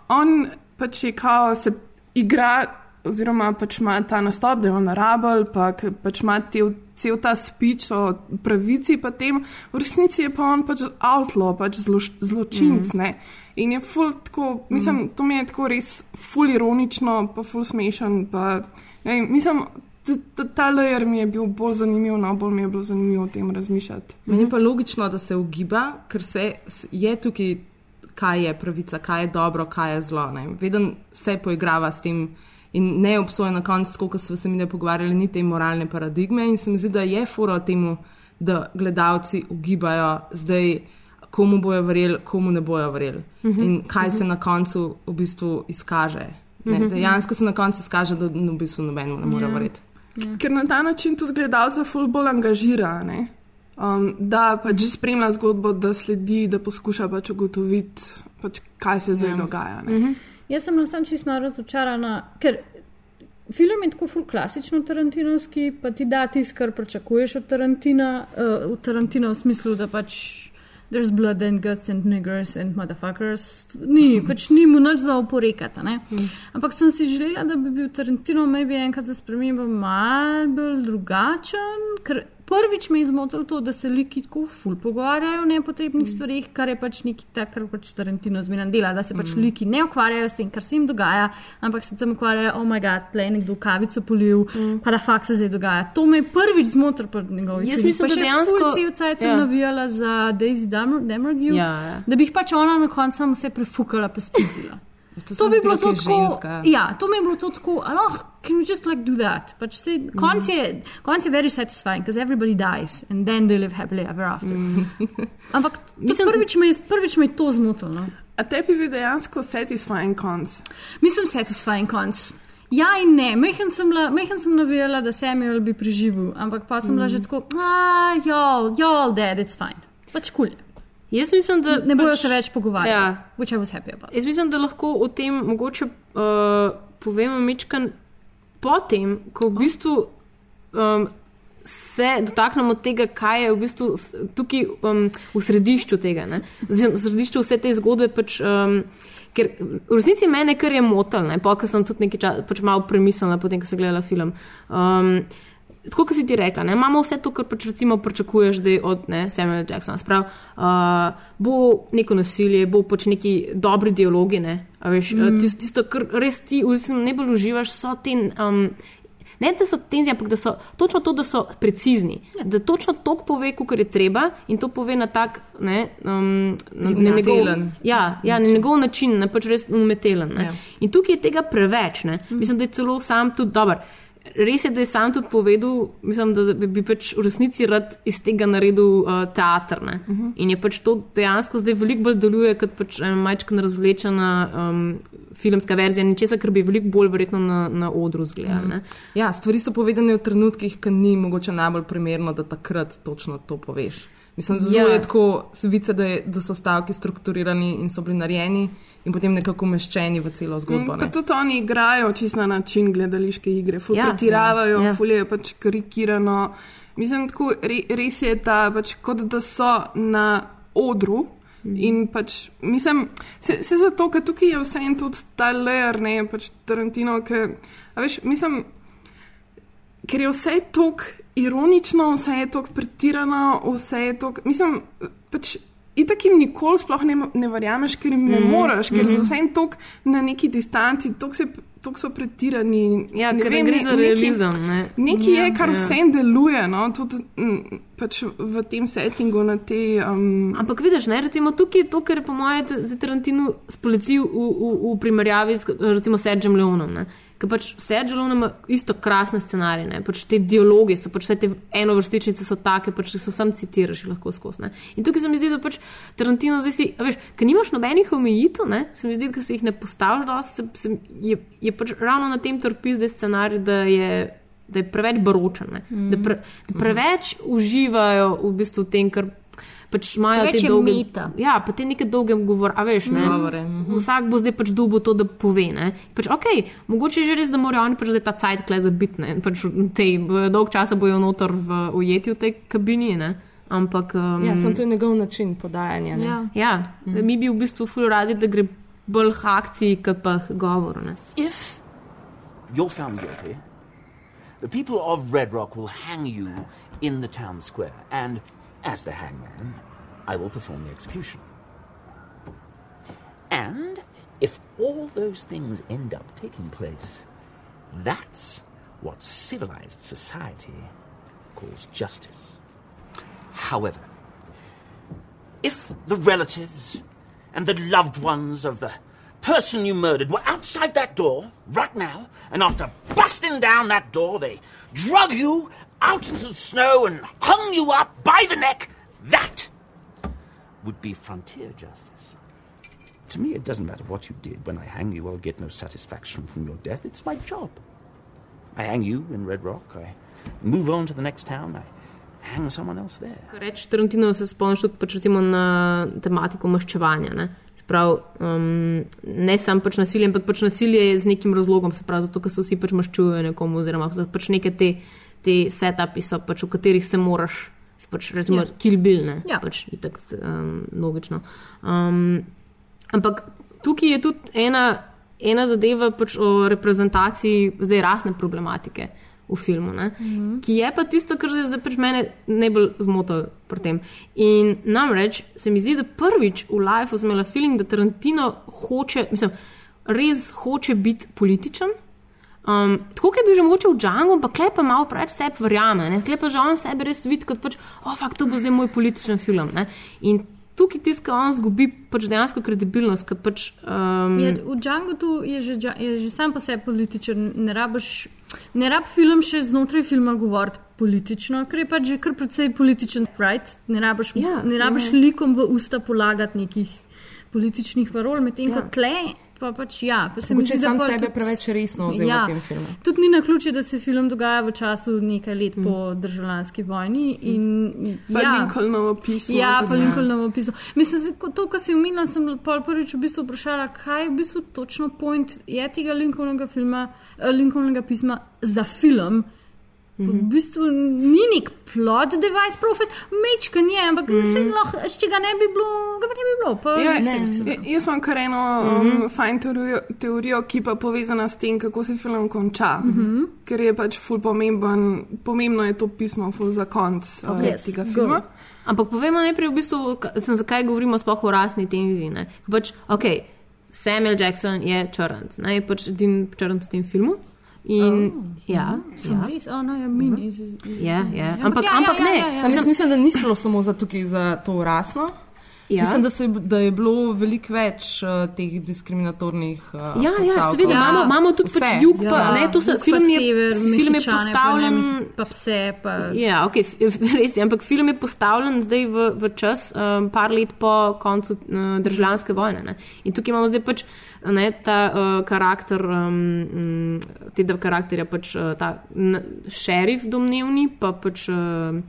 on pač je kao se igra. Oziroma, pač ima ta nastop, da je on rabel, pa pač ima te, cel ta speech o pravici, pa tem, v resnici je pa on pač outlaw, pač zlo, zločinc. Mm. In je ful tako, mislim, to mi je tako res ful ironično, pa ful smešen. Pa, ne, mislim, t- t- ta layer mi je bil bolj zanimiv, no bolj mi je bilo zanimivo o tem razmišljati. Meni pa logično, da se ugiba, ker se je tukaj, kaj je pravica, kaj je dobro, kaj je zlo. ne. Veden se poigrava s tem in ne obsoja na koncu, koliko smo se mi ne pogovarjali, ni te moralne paradigme. In se mi zdi, da je fora temu, da gledalci ugibajo zdaj. Komu bojo verjeli, komu ne bojo verjeli, in kaj se na koncu v bistvu izkaže. Ne, dejansko se na koncu izkaže, da v bistvu nobenemu ne more verjeti. Ker na ta način tudi gledalca ful bolj angažira, ne? um, da pač spremlja zgodbo, da sledi, da poskuša pač ugotoviti, pač, kaj se zdaj Ja. dogaja. Ne? Jaz sem lahko čisto malo razočarana, ker film je tako ful klasično tarantinovski, pa ti da tisto, kar pričakuješ od Tarantina, uh, v Tarantina v smislu, da pač. There's blood and guts and niggers and motherfuckers. Ni, pač ni mu nič za oporekati. a ne. Ampak sem si želela, da bi bil Tarantino maybe enkrat za spremembo mal bolj drugačen, ker prvič me je zmotilo to, da se liki tako ful pogovarjajo o nepotrebnih stvarih, kar je pač nekaj tak, kar pač Tarantino zmeraj dela, da se pač liki ne ukvarjajo s tem, kar se jim dogaja, ampak se tam ukvarjajo, oh moj bog, tle je nekdo kavico polil, pa da fakt se zdaj dogaja. To me je prvič zmotilo pri njegovih Jaz mislim, Pa da dejansko- cel cajt sem ja. navijala za Daisy Demergue, Ja, ja. da bi jih pač ona na koncu vse prefukala pa spitila. To mi bi bilo to tako. Ja, to mi je bilo to tako. Aloh, can we just like do that? Pač se, konc, je, konc je very satisfying, because everybody dies and then they live happily ever after. Ampak Mislim- prvič, me prvič me je to zmotilo. No? A tebi bi dejansko satisfying konc. Mislim, satisfying konc. Ja in ne, mehen sem, bila- mehen sem navijala, da Samuel bi preživel, ampak pa sem bila že tako, ah, y'all, y'all dead, it's fine. Pač kul. Cool. Jaz mislim, da Ne bojo pač, se več pogovarjali. Ja. Which I was happy about. Jaz mislim, da lahko o tem mogoče uh, povemo mečkan potem, ko v bistvu um, se dotaknemo tega, kaj je v bistvu tukaj um, v središču tega. ne. V središču vse te zgodbe. Pač, um, Ker v resnici mene kar je motilno, pa sem tudi nekaj časa pač malo premislila, potem ko sem gledala film. Um, Tako kot si ti rekla, ne, imamo vse to, kar pač recimo pričakuješ zdaj od ne, Samuela Jacksona. Sprav, uh, bo neko nasilje, bo pač neki dobri dialogi. Ne, a veš, mm. tisto, tisto, kar res ti bistvu najbolj uživaš, so te. Um, Ne, da so tenzije, ampak da so točno to, da so precizni. Ja. Da točno to pove, kot je treba, in to pove na tak ne, um, na, na njegov, ja, ja, na njegov način, ne pač res umetelen. Ne. Ja. In tukaj je tega preveč. Ne. Mislim, da je celo sam tudi dober. Res je, da je sam tudi povedal, mislim, da bi, pač v resnici rad iz tega naredil uh, teater. Uh -huh. In je pač to dejansko zdaj veliko bolj deluje kot pač ena majčkana razvlečena um, filmska verzija, ničesar, kar bi veliko bolj verjetno na, na odru zgledali. Uh -huh. Ja, stvari so povedane v trenutkih, ki ni mogoče najbolj primerno, da takrat točno to poveš. Mislim, da Ja. je tako, vidi, da, je- da so stavki strukturirani in so bili narejeni in potem nekako umeščeni v celo zgodbo. Mm, tudi oni igrajo čisto na način gledališke igre, ful Ja, ja, pretiravajo, ja, ja, ja. ful je pač karikirano. Mislim, tako, re, res je ta, pač, kot da so na odru. In pač, mislim, se, se zato, ker tukaj je vse en tudi ta leer, ne pač Tarantino, ker, a veš, mislim, ker je vse tok ironično, vse je tako pretirano, vse je tako. Mislim, pač. Itak jim nikoli sploh ne, ne verjameš, ker jim ne mm -hmm. moreš, ker so vse en tok na neki distanci, tok, se, tok so pretirani. Ja, ne ker vem, gre za realizem. Ne? Nekaj je, kar ja. vse deluje, no, tudi mm, pač v tem settingu, na te. Um, Ampak vidiš, ne, recimo tukaj je to, kar je po mojem za Tarantino spoletil v, v, v primerjavi z recimo Sergem Leonom. Ne. Ker pač Sergio ima isto krasne scenarije, ne. pač te dialogi so, pač te enovrstičnice so take, pač so sam citiraš lahko skozi. In tukaj se mi zdi, da pač Tarantino zdaj si, veš, ker nimaš nobenih omejitev, se mi zdi, da se jih ne postaviš dosti, se, se, je, je pač ravno na tem trpi zdaj scenarij, da je. Da je preveč baročen, ne. da, pre, da preveč uživajo v bistvu v tem, kar pač imajo te dolge. meta. Ja, pa te neke dolge govore, a veš, ne. Govore, mhm. Vsak bo zdaj pač dubo to, da pove. Ne? Pač, okay, mogoče je že res, da morajo oni pač zdaj ta cajt kle zabiti. ne. Pač bojo dolg časa bojo noter v ujeti v tej kabini. Ne? Ampak. Um, Ja, sem to je njegov način podajanja. ne. Ja. ja, mi bi v bistvu ful radi, da gre bolj k akciji, kot pa k govoru. Ne? If you're found guilty, the people of Red Rock will hang you in the town square, and as the hangman, I will perform the execution. And if all those things end up taking place, that's what civilized society calls justice. However, if the relatives and the loved ones of the person you murdered were outside that door right now, and after busting down that door, they drug you out into the snow and hung you up by the neck, that would be frontier justice. To me, it doesn't matter what you did. When I hang you, I'll get no satisfaction from your death. It's my job. I hang you in Red Rock, I move on to the next town, I hang someone else there. Reči Tarantino se spomniš tudi pač recimo na tematiko maščevanja. Ne? Se Prav, um, ne samo pač nasilje, ampak pač nasilje je z nekim razlogom, se pravi, zato ker se vsi pač maščujejo nekomu, oziroma pač neke te, te setupi, so, pač, v katerih se moraš, pač, recimo, ja. kill bill, ne, Ja. pač itak um, logično. Um, ampak tukaj je tudi ena, ena zadeva pač o reprezentaciji zdaj rasne problematike v filmu, mm -hmm. ki je pa tisto, kar zdaj pač mene najbolj zmotilo pri tem. In namreč se mi zdi, da prvič v Lifeu sem imela feeling, da Tarantino hoče, mislim, res hoče biti političen. Um, tako je bil že mogoče v Džangu, ampak klepa malo preveč sebe verjame. Tule pa že on sebe res vidi kot pač, oh, fakt, to bo zdaj moj političen film. Ne? In tukaj tiska on zgubi pač dejansko kredibilnost, pač. Um, Je, v Džangu tu je že, je že sam po sebi političen, ne rabiš. Ne rab film še znotraj filma govoriti politično, ker je pač že kar precej političen sprite. Ne rabiš, Ja, ne rabiš likom v usta polagati nekih političnih parol, medtem Ja. ko tle, pa pač ja. Pa se Mogoče sam pol sebe tudi- preveč resno vzel Ja. v tem filmu. Tudi ni na ključe, da se film dogaja v času nekaj let mm. po državljanski vojni. In, pa ja, Lincolnovo pismo. Ja, pa Lincolnovo pismo. Mislim, to, kar si omenila, sem pol prvič v bistvu vprašala, kaj je v bistvu točno point je tega Lincolnovega, filma, eh, Lincolnovega pisma za film. Mm -hmm. V bistvu ni nek plot device, profes, mečka ni, ampak mm -hmm. lahko, če ga ne bi bilo, ga ne bi bilo. Pa, Ja, ne, ja, jaz imam kar eno um, mm -hmm. fajn teorijo, teorijo, ki pa je povezana s tem, kako se film konča. Mm -hmm. Ker je pač ful pomemben, pomembno je to pismo ful za konc okay, uh, Yes, tega go. filma. Ampak povemo najprej, v bistvu, sem, zakaj govorimo sploh o rasni tenziji. ne. Ker Pač, okay, Samuel Jackson je črnc, ne je pač edini črnc v tem filmu. In, oh, ja, Sem ja, res, oh, no, ja, mini. iz- iz- iz- ja, ja. Ja, Ampak, ja, ja, ampak ja, ne. ja, ja. Jaz mislim, da ni šlo samo za, tukaj, za to rasno. Ja. Mislim, da, so, da je bilo veliko več uh, teh diskriminatornih uh, Ja, ja, postavkov. seveda, Ja, imamo, imamo tudi vse. pač jug, pa, Ja, ne, to se, Jug pa film je, sever, film je postavljen. Pa, ne, pa pse. Pa, Ja, okay, res je, ampak film je postavljen zdaj v, v čas, um, par let po koncu uh, državljanske vojne. Ne? In tukaj imamo zdaj pač ne, ta uh, karakter, um, tega karakterja, pač uh, ta šerif domnevni, pa pač. Uh,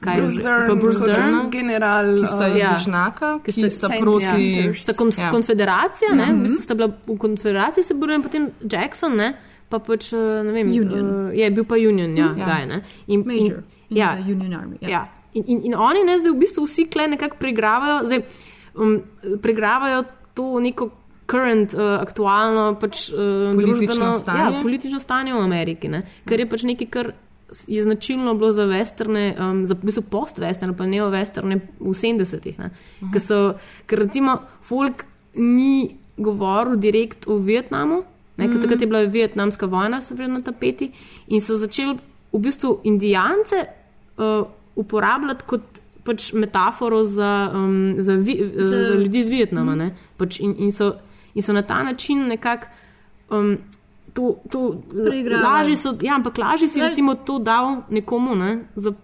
kaj je Bruce Dern, pa Bruce Dern, general. Ki sta uh, ja. južnaka, Ki ki sta- sta Saint proti. Sta konf Ja. konfederacija, ne, v bistvu sta bila v konfederaciji, se borijo in potem Jackson, ne, pa pač, uh, ne vem, Union. Uh, je bil pa Union, ja, Ja. ja. ne. In, Major. in, ja, Union Army. Ja. Ja. In, in, in oni ne zdaj v bistvu vsi kle nekako pregravajo, zdaj, um, pregravajo to neko current, uh, aktualno pač, uh, Politično družbeno, stanje. Ja, politično stanje v Ameriki, ne? kar je pač nekaj, kar je značilno bilo za vesterne, um, za v bistvu post-vesterne, pa neo-vesterne v 70-ih. ne. Ker so, ker recimo folk ni govoril direkt o Vietnamu, ne, ker Mhm. takrat je bila vietnamska vojna, so bili na tapeti in so začeli v bistvu indijance uh, uporabljati kot pač metaforo za, um, za, vi, za, Za- ljudi iz Vietnama. Mhm. ne. Pač in, in, so, in so na ta način nekako. Um, To, to lažje so, ja, ampak lažje si Laj- recimo to dal nekomu, ne, za, uh,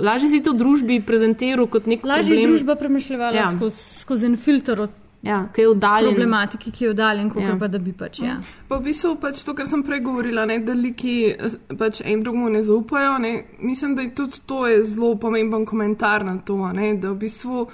lažje si to družbi prezentiral kot nek Lažje je problem. družba premišljala Ja. skozi, skozi en filter od ja, ki je oddaljen. problematike, ki je oddaljen, kot Ja. ja. pa da bi pač. Ja. Pa v bistvu pač to, kar sem prej govorila, ne, da liki eh, pač en drugemu ne zaupajo. Ne, mislim, da je tudi to je zelo pomemben komentar na to, ne, da v bistvu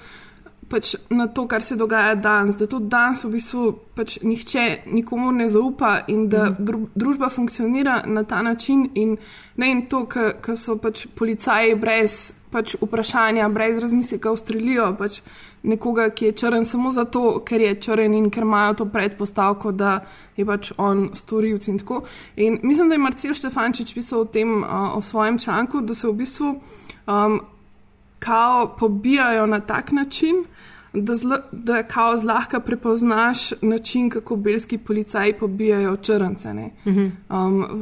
pač na to, kar se dogaja danes, da tudi danes v bistvu pač nihče nikomu ne zaupa in da dru, družba funkcionira na ta način in ne in to, ker so pač policaji brez pač vprašanja, brez razmisleka ustrelijo pač nekoga, ki je črn samo zato, ker je črn in ker imajo to predpostavko, da je pač on storilc in tako. In mislim, da je Marcel Štefančič pisal o tem uh, o svojem članku, da se v bistvu um, kao pobijajo na tak način, da, zla, da kao zlahka prepoznaš način, kako belski policaji pobijajo črnce ne, um,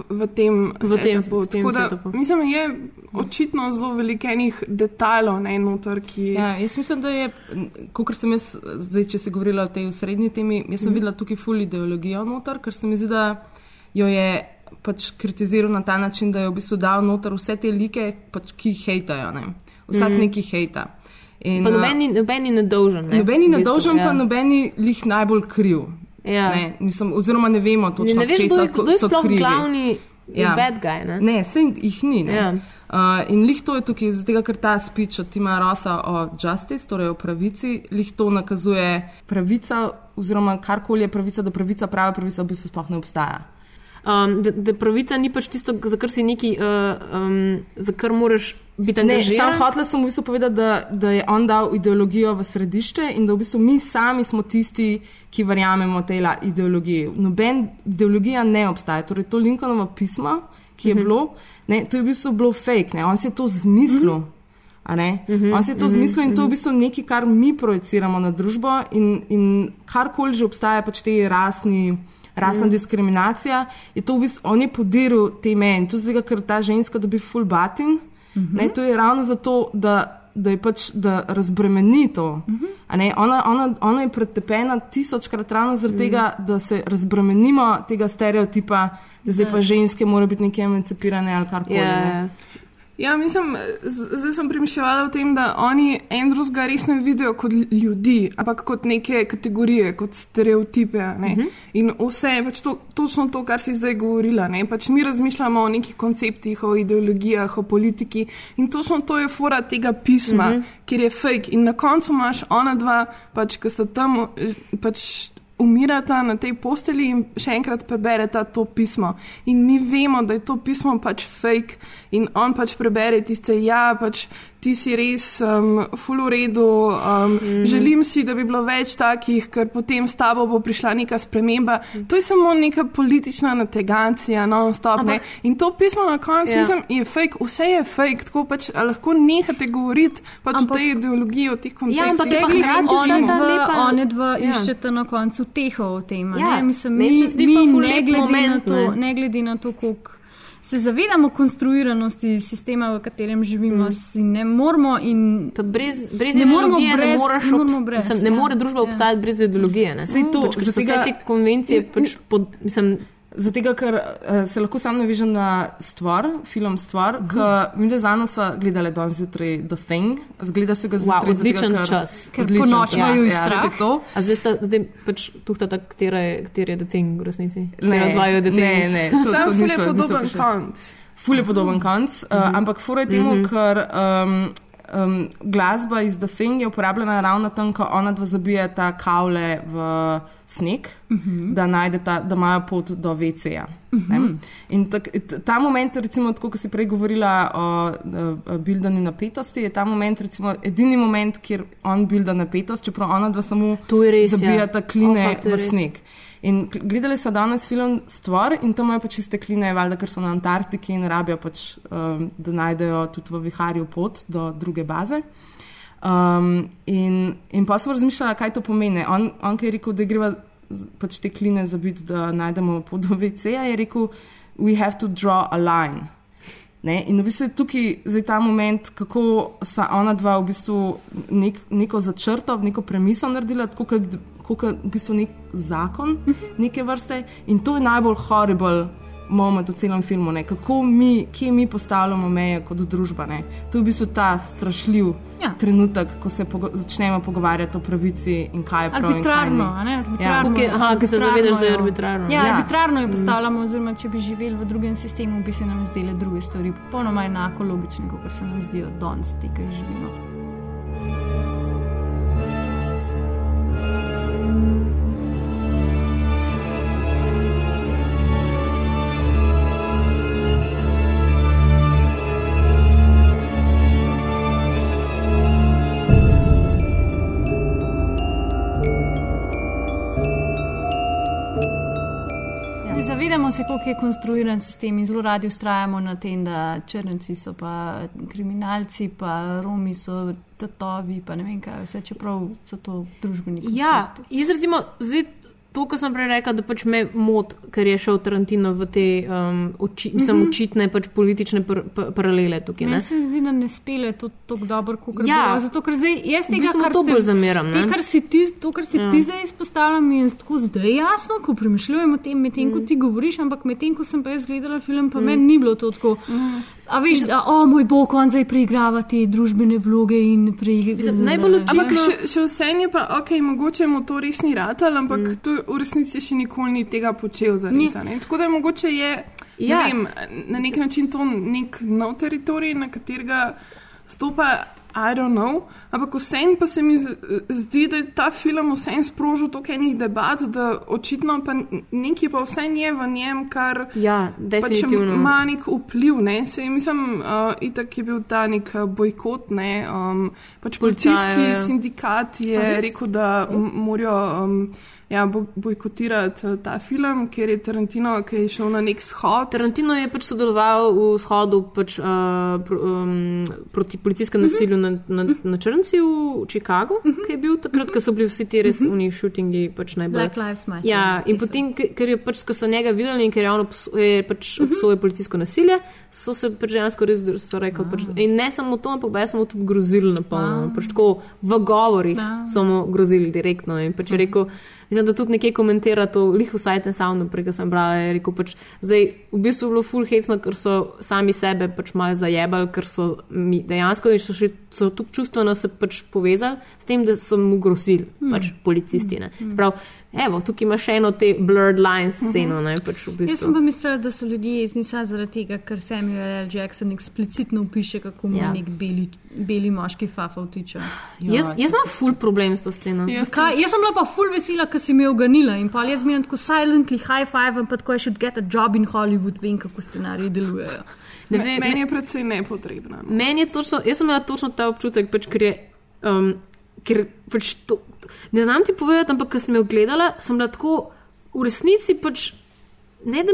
v, v tem V tem- setupu. v tem Tako da, setupu. Mislim, je očitno zelo veliko enih detajlov, ne notor, ki. Ja, jaz mislim, da je, kot sem jaz, zdaj, če se govorila o tej srednji temi, jaz sem Mhm. videla tukaj ful ideologijo noter, ker se mi zdi, da jo je pač kritiziral na ta način, da je v bistvu dal noter vse te like, pač, ki jih hejtajo. Ne? Vsak Mhm. neki hejta. In, Pa a, noben ni- noben ni nedolžen. Ne, Noben ni v bistvu, nedolžen, ja. pa noben ni lih najbolj kriv. Ja. Ne, mislim, oziroma ne vemo Ne, točno, ne veš, česa kdo kdo je sploh krivi. glavni Ja. ja. bad guy. Ne? Ne, se jih ni. Ne? Ja. Uh, in lih to je tukaj, zato ker ta speech od Tima Rotha o justice, torej o pravici, lih to nakazuje pravica, oziroma karkoli je pravica, da pravica, prava pravica v bistvu sploh ne obstaja. Um, da, da pravica ni pač tisto, za kar si neki, uh, um, za kar moraš biti Ne, angažiran. sam hotel sem v bistvu povedati, da, da je on dal ideologijo v središče in da v bistvu mi sami smo tisti, ki verjamemo tej ideologiji. Noben ideologija ne obstaja. Torej, to Lincolnovo pismo, ki je Mhm. bilo, ne, to je v bistvu bilo fake, ne, on si je to zmislil. a ne. Mhm, On si je to mhm, zmislil in to je v mhm. bistvu nekaj, kar mi projiciramo na družbo in, in karkoli že obstaja, pač te rasni. Rasna Mhm. diskriminacija je to, v bistvu, on je podiral te meje in to zdaj, ker ta ženska dobi full batin. Mhm. Ne, to je ravno zato, da, da je pač da razbremeni to. A Ne, ona, ona, ona je pretepena tisočkrat ravno zaradi Mhm. tega, da se razbremenimo tega stereotipa, da zdaj pa ženske morajo biti nekje emancipirane ali karkoli. Ja, ne. Ja. Mislim, zdaj sem premišljala o tem, da oni en drugega res ne vidijo kot ljudi, ampak kot neke kategorije, kot stereotipe. Uh -huh. In vse je pač to, točno to, kar si zdaj govorila. Ne? Pač mi razmišljamo o nekih konceptih, o ideologijah, o politiki in točno to je fora tega pisma, uh Mhm. -huh. kjer je fake. In na koncu imaš ona dva, pač, ki sta tam. Pač, Umirata na tej posteli in še enkrat prebereta to pismo. In mi vemo, da je to pismo pač fake, in on pač prebere tiste, ja, pač ti si res um, full v redu. Um, mm. Želim si, da bi bilo več takih, ker potem s tabo bo prišla neka sprememba. To je samo neka politična nategancija, non-stop. ne. In to pismo na koncu, Ja. ja. mislim, je fake, vse je fake, tako pač lahko nehate govoriti pač Ampak- o tej ideologiji, o teh konceptih. ampak je pa hkrati vse ta lepa- One dva Ja. ja. iščeta na koncu teho v tem. Ja, ne? Mislim, mi, mi ful ne, glede moment, to, ne. ne glede na to, koliko se zavedamo konstruiranosti sistema, v katerem živimo, mm. si ne moramo in Pa brez, brez Ne ideologije ne, brez- moreš ne moremo obst- brez, mislim, ne ja. more družba Ja. obstajati brez ideologije. Ne? Saj to, pač, so vse te konvencije pač pod, mislim, Zato, ker uh, se lahko sam navežem na stvar, film stvar, uh Mhm. -huh. ki mi da zano sva gledali danes zjutraj The Thing, zgleda se ga zjutraj. wow, odličen zato, ker, čas. Ker ponoči čas. imajo ja, strah. ja, to. A zdaj sta zdaj pač tuhta, katera je, katera je The Thing v resnici? Ne, dvajo The Thing? ne, ne, to- Sam ful je podoben konc. Ful je podoben konc, uh, ampak fura je temu, Mhm. ker um, um, glasba iz The Thing je uporabljena ravno tam, ko ona dva zabijata kavle v sneg, uh -huh. da, najdeta, da imajo pot do VC-ja. Uh -huh. In tak, ta moment, recimo, tako kot si prej govorila o uh, bildanju napetosti, je ta moment, recimo, edini moment, kjer on bilda napetost, čeprav ona dva samo res, ja. zabijata kline O, fakt, to je v res. In gledali so danes film Stvar in tam imajo pač čiste kline, valjda, ker so na Antarktiki in rabijo pač, um, da najdejo tudi v viharju pot do druge baze. Um, in, in pa sem razmišljala, kaj to pomeni. On, on ki je rekel, da greva z- pač te kline zabiti, da najdemo pot do VC-ja, je rekel, we have to draw a line. Ne? In v bistvu je tukaj zdaj ta moment, kako sta ona dva v bistvu nek, neko začrto, neko premiso naredila, tako kot kot v bistvu nek zakon neke vrste. In to je najbolj horrible moment v celem filmu, ne? kako mi, kje mi postavljamo meje kot družba. Ne? To je v bistvu ta strašljiv Ja. trenutek, ko se pogo začnemo pogovarjati o pravici in kaj je prav. in kaj Arbitrarno, ni. a ne? Arbitrarno, Tukaj- aha, ko se arbitrarno zavedaš, da je jo- arbitrarno. Ja, Ja. arbitrarno jo postavljamo, oziroma če bi živeli v drugem sistemu, bi se nam zdele druge stvari popolnoma enako logične, kot se nam zdijo danes, te, ki jih živimo. Zavedamo se, kako je konstruiran sistem in zelo radi ustrajamo na tem, da črnci so pa kriminalci, pa Romi so tatovi, pa ne vem kaj, vse čeprav so to družbeni Ja, jaz recimo, zdaj, to, kar sem prej rekla, da pač me mot, ker je šel Tarantino v te um, oči, mislim, očitne pač politične par, par, paralele tukaj. Ne? Meni se zdi, da ne spele to tako dobro, kot Ja. bilo. Zato, ker zdaj jaz V tega, bistvu kar ste- zameram, te, kar si ti, to, kar si Ja. ti zdaj izpostavljam, mi je tako zdaj jasno, ko premišljujem o tem, medtem Mm. ko ti govoriš, ampak medtem ko sem pa jaz gledala film, pa meni ni bilo to tako. A veš, da, o moj bog, on zdaj preigrava te družbene vloge in preigrava. Najbolj očitno- Ampak še, še vse je pa, ok, mogoče mu to res ni ratal, ampak mm. to v resnici še nikoli ni tega počel za res. ne. Tako da mogoče je Ja. ja. vem, na nek način to nek nov teritorij, na katerega stopa. I don't know, ampak vseeno pa se mi zdi, da je ta film vseeno sprožil toliko enih debat, da očitno pa nekaj pa vseeno je v njem, kar Ja, pač definitivno. ima nek vpliv. Ne? Sej, mislim, uh, itak je bil ta nek uh, bojkot. Ne? Um, pač policijski Policajev, ja. sindikat je rekel, da morajo um, ja, bo- bojkotirati uh, ta film, ker je Tarantino, ki je šel na nek shod. Tarantino je pač sodeloval v shodu pač, uh, pr, um, proti policijskemu nasilju na, na, na Črnci v Chicagu, uh -huh. ki je bil takrat, ko so bili vsi ti res uh -huh. uniji šutingi pač najbolj. Black Lives Matter. Ja, in potem, ke- ker je pač, ko so njega videli in ker je on obso- je pač obsojal policijsko nasilje, so se pač dejansko res rekli. Pač, in ne samo to, ampak baje smo mu tudi grozili na polno. Pač tako v govorih so mu grozili direktno. In pač je rekel, mislim, da tudi nekje komentira to, lih vsaj ten sound, prej ko sem brala, je rekel, pač, zdaj v bistvu je bilo full hecno, ker so sami sebe pač malo zajebali, ker so mi dejansko in so še so tako čustveno se pač povezali s tem, da so mu grozili, pač policisti. Ne. Prav, evo, tukaj ima še eno te blurred lines sceno, ne, pač v Jaz sem pa bistvu. mislila, da so ljudje jezni samo zaradi tega, ker Samuel L. Jackson eksplicitno piše, kako mu Ja. ja. nek beli, beli moški fafa vtiče. Jaz, jaz imam full problem s to sceno. Jaz Kaj, jaz sem bila pa full vesela, ker si me oganila in pa jaz zmeraj tako silently high five, pa tako I should get a job in Hollywood, vem, kako scenariji delujejo. Ne vem, meni je predvsej nepotrebno. No. Meni je točno, jaz sem imela točno ta občutek, pač, ker je. Um, ker pač to, ne znam ti povedati, ampak ko sem jo gledala, sem bila tako v resnici pač. Ne, da,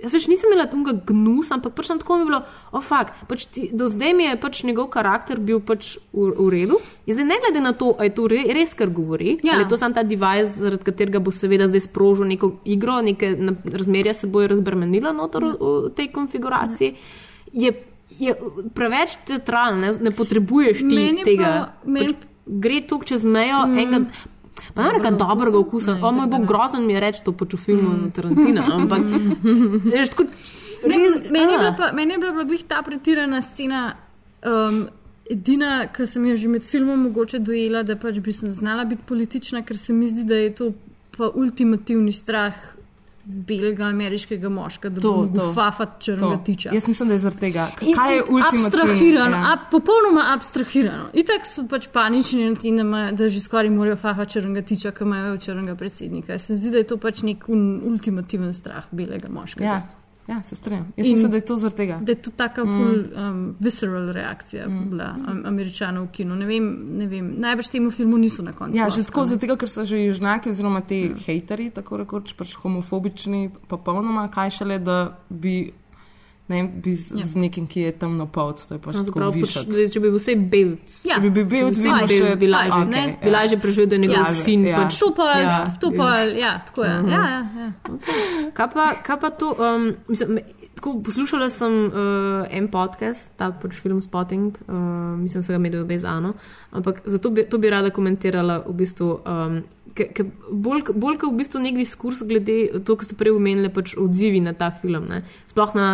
več nisem imela tega gnus, ampak pač tako mi bilo, oh, fuck, pač ti, do zdaj mi je pač njegov karakter bil pač v, v redu. In zdaj, ne glede na to, ali je to re, res, kar govori, Ja. ali je to samo ta device, zaradi katerega bo seveda zdaj sprožil neko igro, neke na- razmerja se bojo razbremenila noter v, v tej konfiguraciji. Je, je preveč teatralno, ne, ne potrebuješ ti Meni pa- tega. meni- Pač gre tu čez mejo mm. enega. Pa ne rečem dobrega okusa, o moj bog, grozen mi je reči to v filmu mm. Tarantina, ampak veš, tako, Ne, res, meni, je bila pa, meni je bila pa glih ta pretirana scena. Um, Edina, ki sem jo že med filmom mogoče dojela, da pač bi sem znala biti politična, ker se mi zdi, da je to pa ultimativni strah belega ameriškega moška, da To, bo to, fafat črnega To. tiča. Jaz mislim, da je zaradi tega. Kaj je ultimativno? Abstrahirano, Ja. ab, popolnoma abstrahirano. Itak so pač panični na tem, da, da že skoraj morajo faha črnega tiča, ki imajo črnega predsednika. Se mi zdi, da je to pač nek un, ultimativen strah belega moškega. Ja, ja, se strinjam. Jaz In- mislim, da je to zaradi tega. Da je to taka Mm. full um, visceral reakcija mm. bila um, američanov v kinu. Ne vem, ne vem. najbrž temu filmu niso na koncu. Ja, že tako, zato, ker so že južnjaki, oziroma ti hmm. hejteri, tako rekoč, pač homofobični, popolnoma, kaj šele, da bi, ne bi z, ja. z nekim, ki je temno polt, to je pač če bi bil vse belc. Ja. Če bi bil belc, Če bi bi bil še- bi lažje, pač, okej, ne? bi lažje preživel, da je njegov Ja, sin. ja. Pač, To pa, ja, to pa, ja, tako je. Mhm. Ja, ja, ja. Kaj pa, kaj pa to? Um, mislim, tako, poslušala sem uh, en podcast, ta pač film Spotting, uh, mislim, da sem ga imela brez Ano, ampak zato bi, to bi rada komentirala v bistvu. Um, Bolj bolj kot v bistvu nek diskurs glede to, kar ste prej omenili, pač odzivi na ta film. Ne? Sploh na,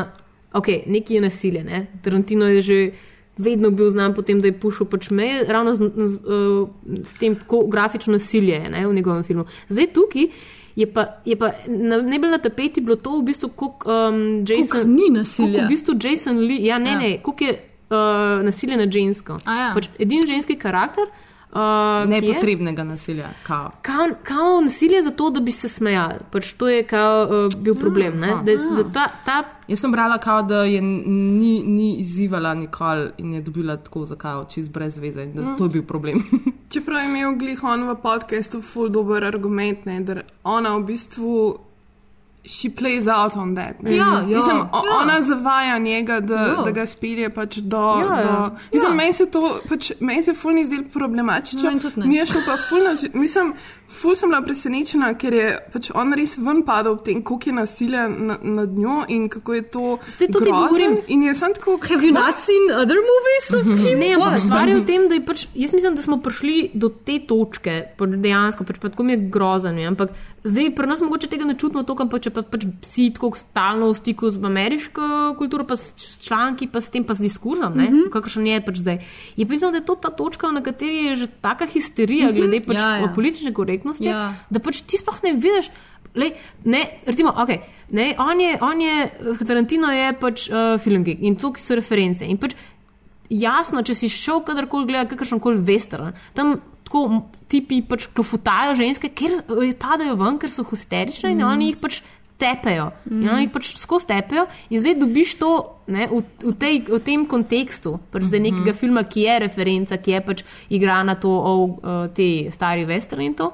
ok, neki je nasilje. Ne? Tarantino je že vedno bil znan po tem, da je pušil pač meje, ravno z, z, uh, s tem, kako grafično nasilje je ne, v njegovem filmu. Zdaj tukaj je pa, je pa na, najbolj na tapeti bilo to, v bistvu, kako um, Jason. Koliko ni nasilja. V bistvu Jason Lee, ja, ne, Ja. ne, koliko je uh, nasilje nad žensko. A ja. Pač edini ženski karakter. Uh, je- Nepotrebnega nasilja. Kao. Kao, kao nasilje za to, da bi se smejali. Pač to je kao, uh, bil problem. Ne? aha. Da, da ta, ta Jaz sem brala, kao, da je ni, ni izzivala nikoli in je dobila tako za kao, čist brez veze in da Mm. to je bil problem. Čeprav je imel glih on v podkastu ful dober argument, ne, da ona v bistvu. She plays out on that. ne. Ja, ja, mislim, o, ja. ona zavaja njega, da, Ja. da ga spelje pač do. Ja, ja. do mislim, Ja. meni se to, pač, meni se ful ni zdel problematično. Ne. Mi je šlo pa ful, na, ži- mislim, ful sem bila presenečena, ker je pač on res ven padal v tem, koliko je nasilja na, nad njo in kako je to. Zdaj to ti govorim. In je sem tako. Have you not seen other movies him? Ne, ampak stvar je v tem, da je pač, jaz mislim, da smo prišli do te točke, pač dejansko, pač pa tako mi je grozen. je, Ampak zdaj pri nas mogoče tega ne čutimo toliko, ampak če pa pač si tako stalno v stiku z ameriško kulturo, pa s članki, pa s tem pa s diskurzom, mm -hmm. kakršen je pač zdaj. Je pa mislim, da je to ta točka, na kateri je že taka histerija glede pač Ja, ja. politične korektnosti, Ja. da pač ti sploh ne vidiš. Lej, ne, recimo, okay, ne, on je, on je, Tarantino je pač uh, film geek in tukaj so reference. In pač jasno, če si šel kadarkoli gledati kakršen koli western, tam tako tipi pač klofutajo ženske, ker eh, padajo ven, ker so histerične in oni jih pač tepejo. In oni jih pač skozi tepejo in zdaj dobiš to ne, v, v, tej, v tem kontekstu, pač zdaj nekega filma, ki je referenca, ki je pač igra na to, o, o, te stari western in to.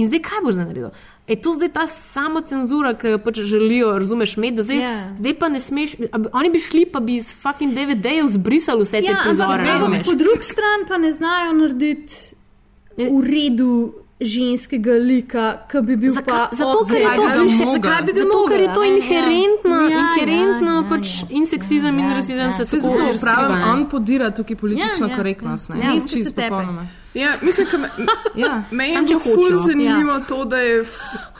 In zdaj kaj boš naredil? Je to zdaj ta samo cenzura, ki jo pač želijo, razumeš, med, da zdaj, Ja. yeah. zdaj pa ne smeš. a bi- Oni bi šli, pa bi iz fucking DVD-jev zbrisali vse te Ja, prizore. po drugi strani pa ne znajo narediti v redu ženskega lika, ki bi bil Zaka- pa zato, ker je to- ga Zakaj bi ga Zato, ker je to inherentno, Ja. ja, inherentno ja, ja, pač ja. in seksizem in Ja, rasizem ja. se tako zato pravim, on podira tukaj politično Ja, ja, korektnost. ja. ne. Se tepe. popolnoma. Ja, mislim, ka me, Ja. meni je bilo ful zanimivo ja. to, da je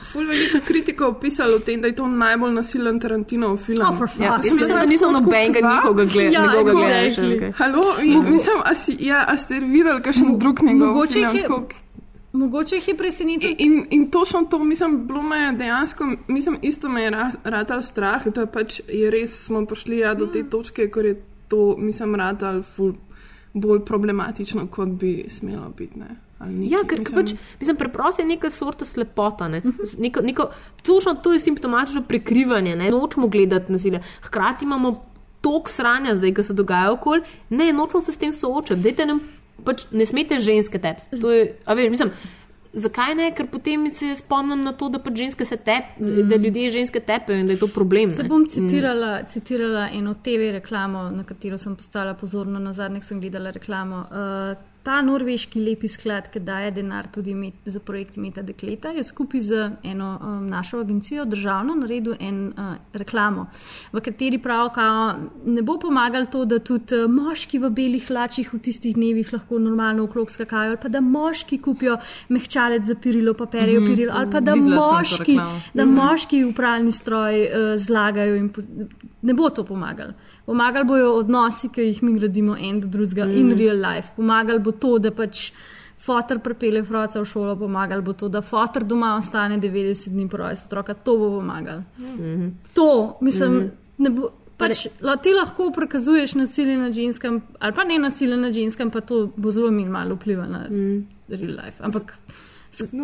ful veliko kritikov pisalo o tem, da je to najbolj nasilen Tarantinov film. Oh, Ja, jaz mislim, da nisem nobenega njihovega gleda- Ja, gledala. Halo, in, mislim, a, si, ja, a ste videli kakšen drug njegov mogoče film? je- tako- Mogoče jih je presenetilo. In, in točno to, mislim, bilo me je dejansko, mislim, isto me je ra- ratal strah, da pač je res smo prišli ja, do te točke, ker je to, mislim, ratal ful bolj problematično, kot bi smelo biti. Ne? Ali neki, Ja, ker mislim- pač, mislim, preprosto je neka sorta slepota. Ne? Neko, neko, točno to je simptomatično prekrivanje, ne? nočemo gledati nasilja. Hkrati imamo tok sranja zdaj, ki se dogaja okoli, ne, nočemo se s tem soočati. Dajte nam, pač, ne smete ženske tepsti. Zakaj ne? Ker potem se spomnim na to, da pač ženske se tep, mm. da ljudje ženske tepejo in da je to problem. Se ne. bom citirala, citirala eno TV reklamo, na katero sem postala pozorna, na zadnjih sem gledala reklamo. Uh, ta norveški lepi sklad, ki daje denar tudi met, za projekt Meta Dekleta, je skupaj z eno um, našo agencijo državno naredil en uh, reklamo, v kateri pravi, da ne bo pomagalo to, da tudi uh, moški v belih hlačih v tistih dnevih lahko normalno okrog skakajo, ali pa da moški kupijo mehčalec za pirilo, pa perejo Mhm. pirilo, ali pa da moški, da moški v pralni stroj uh, zlagajo in po, ne bo to pomagalo. Pomagali bojo odnosi, ki jih mi gradimo en do drugega mm. in real life. Pomagali bo to, da pač fotor prepele froca v šolo, pomagal bo to, da fotor doma ostane 90 dni po rojstvu otroka, to bo pomagal. Mhm. To, mislim, ne bo. Pač, la, ti lahko prikazuješ nasilje nad ženskam, ali pa ne nasilje nad ženskam, pa to bo zelo minimalno vplivalo na mm. real life. Ampak s-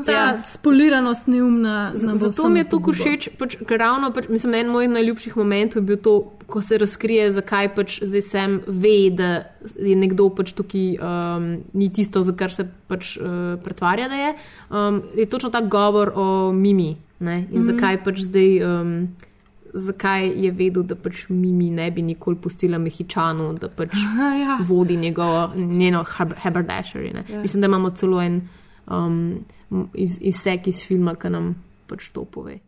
ta Ja. spoliranost neumna. Zato mi je to všeč, pač, ker ravno, pač, mislim, en mojih najljubših momentov je bil to, ko se razkrije, zakaj pač zdaj sem ve, da je nekdo pač tukaj um, ni tisto, za kar se pač uh, pretvarja, da je. Um, je točno ta govor o Mimi ne? in mm. -hmm. zakaj pač zdaj. Um, Zakaj je vedel, da pač Mimi ne bi nikoli pustila Mehičanu, da pač ja. vodi njegovo, njeno haberdashery. Ja. Mislim, da imamo celo en um, iz, izsek iz filma, ki nam pač to pove.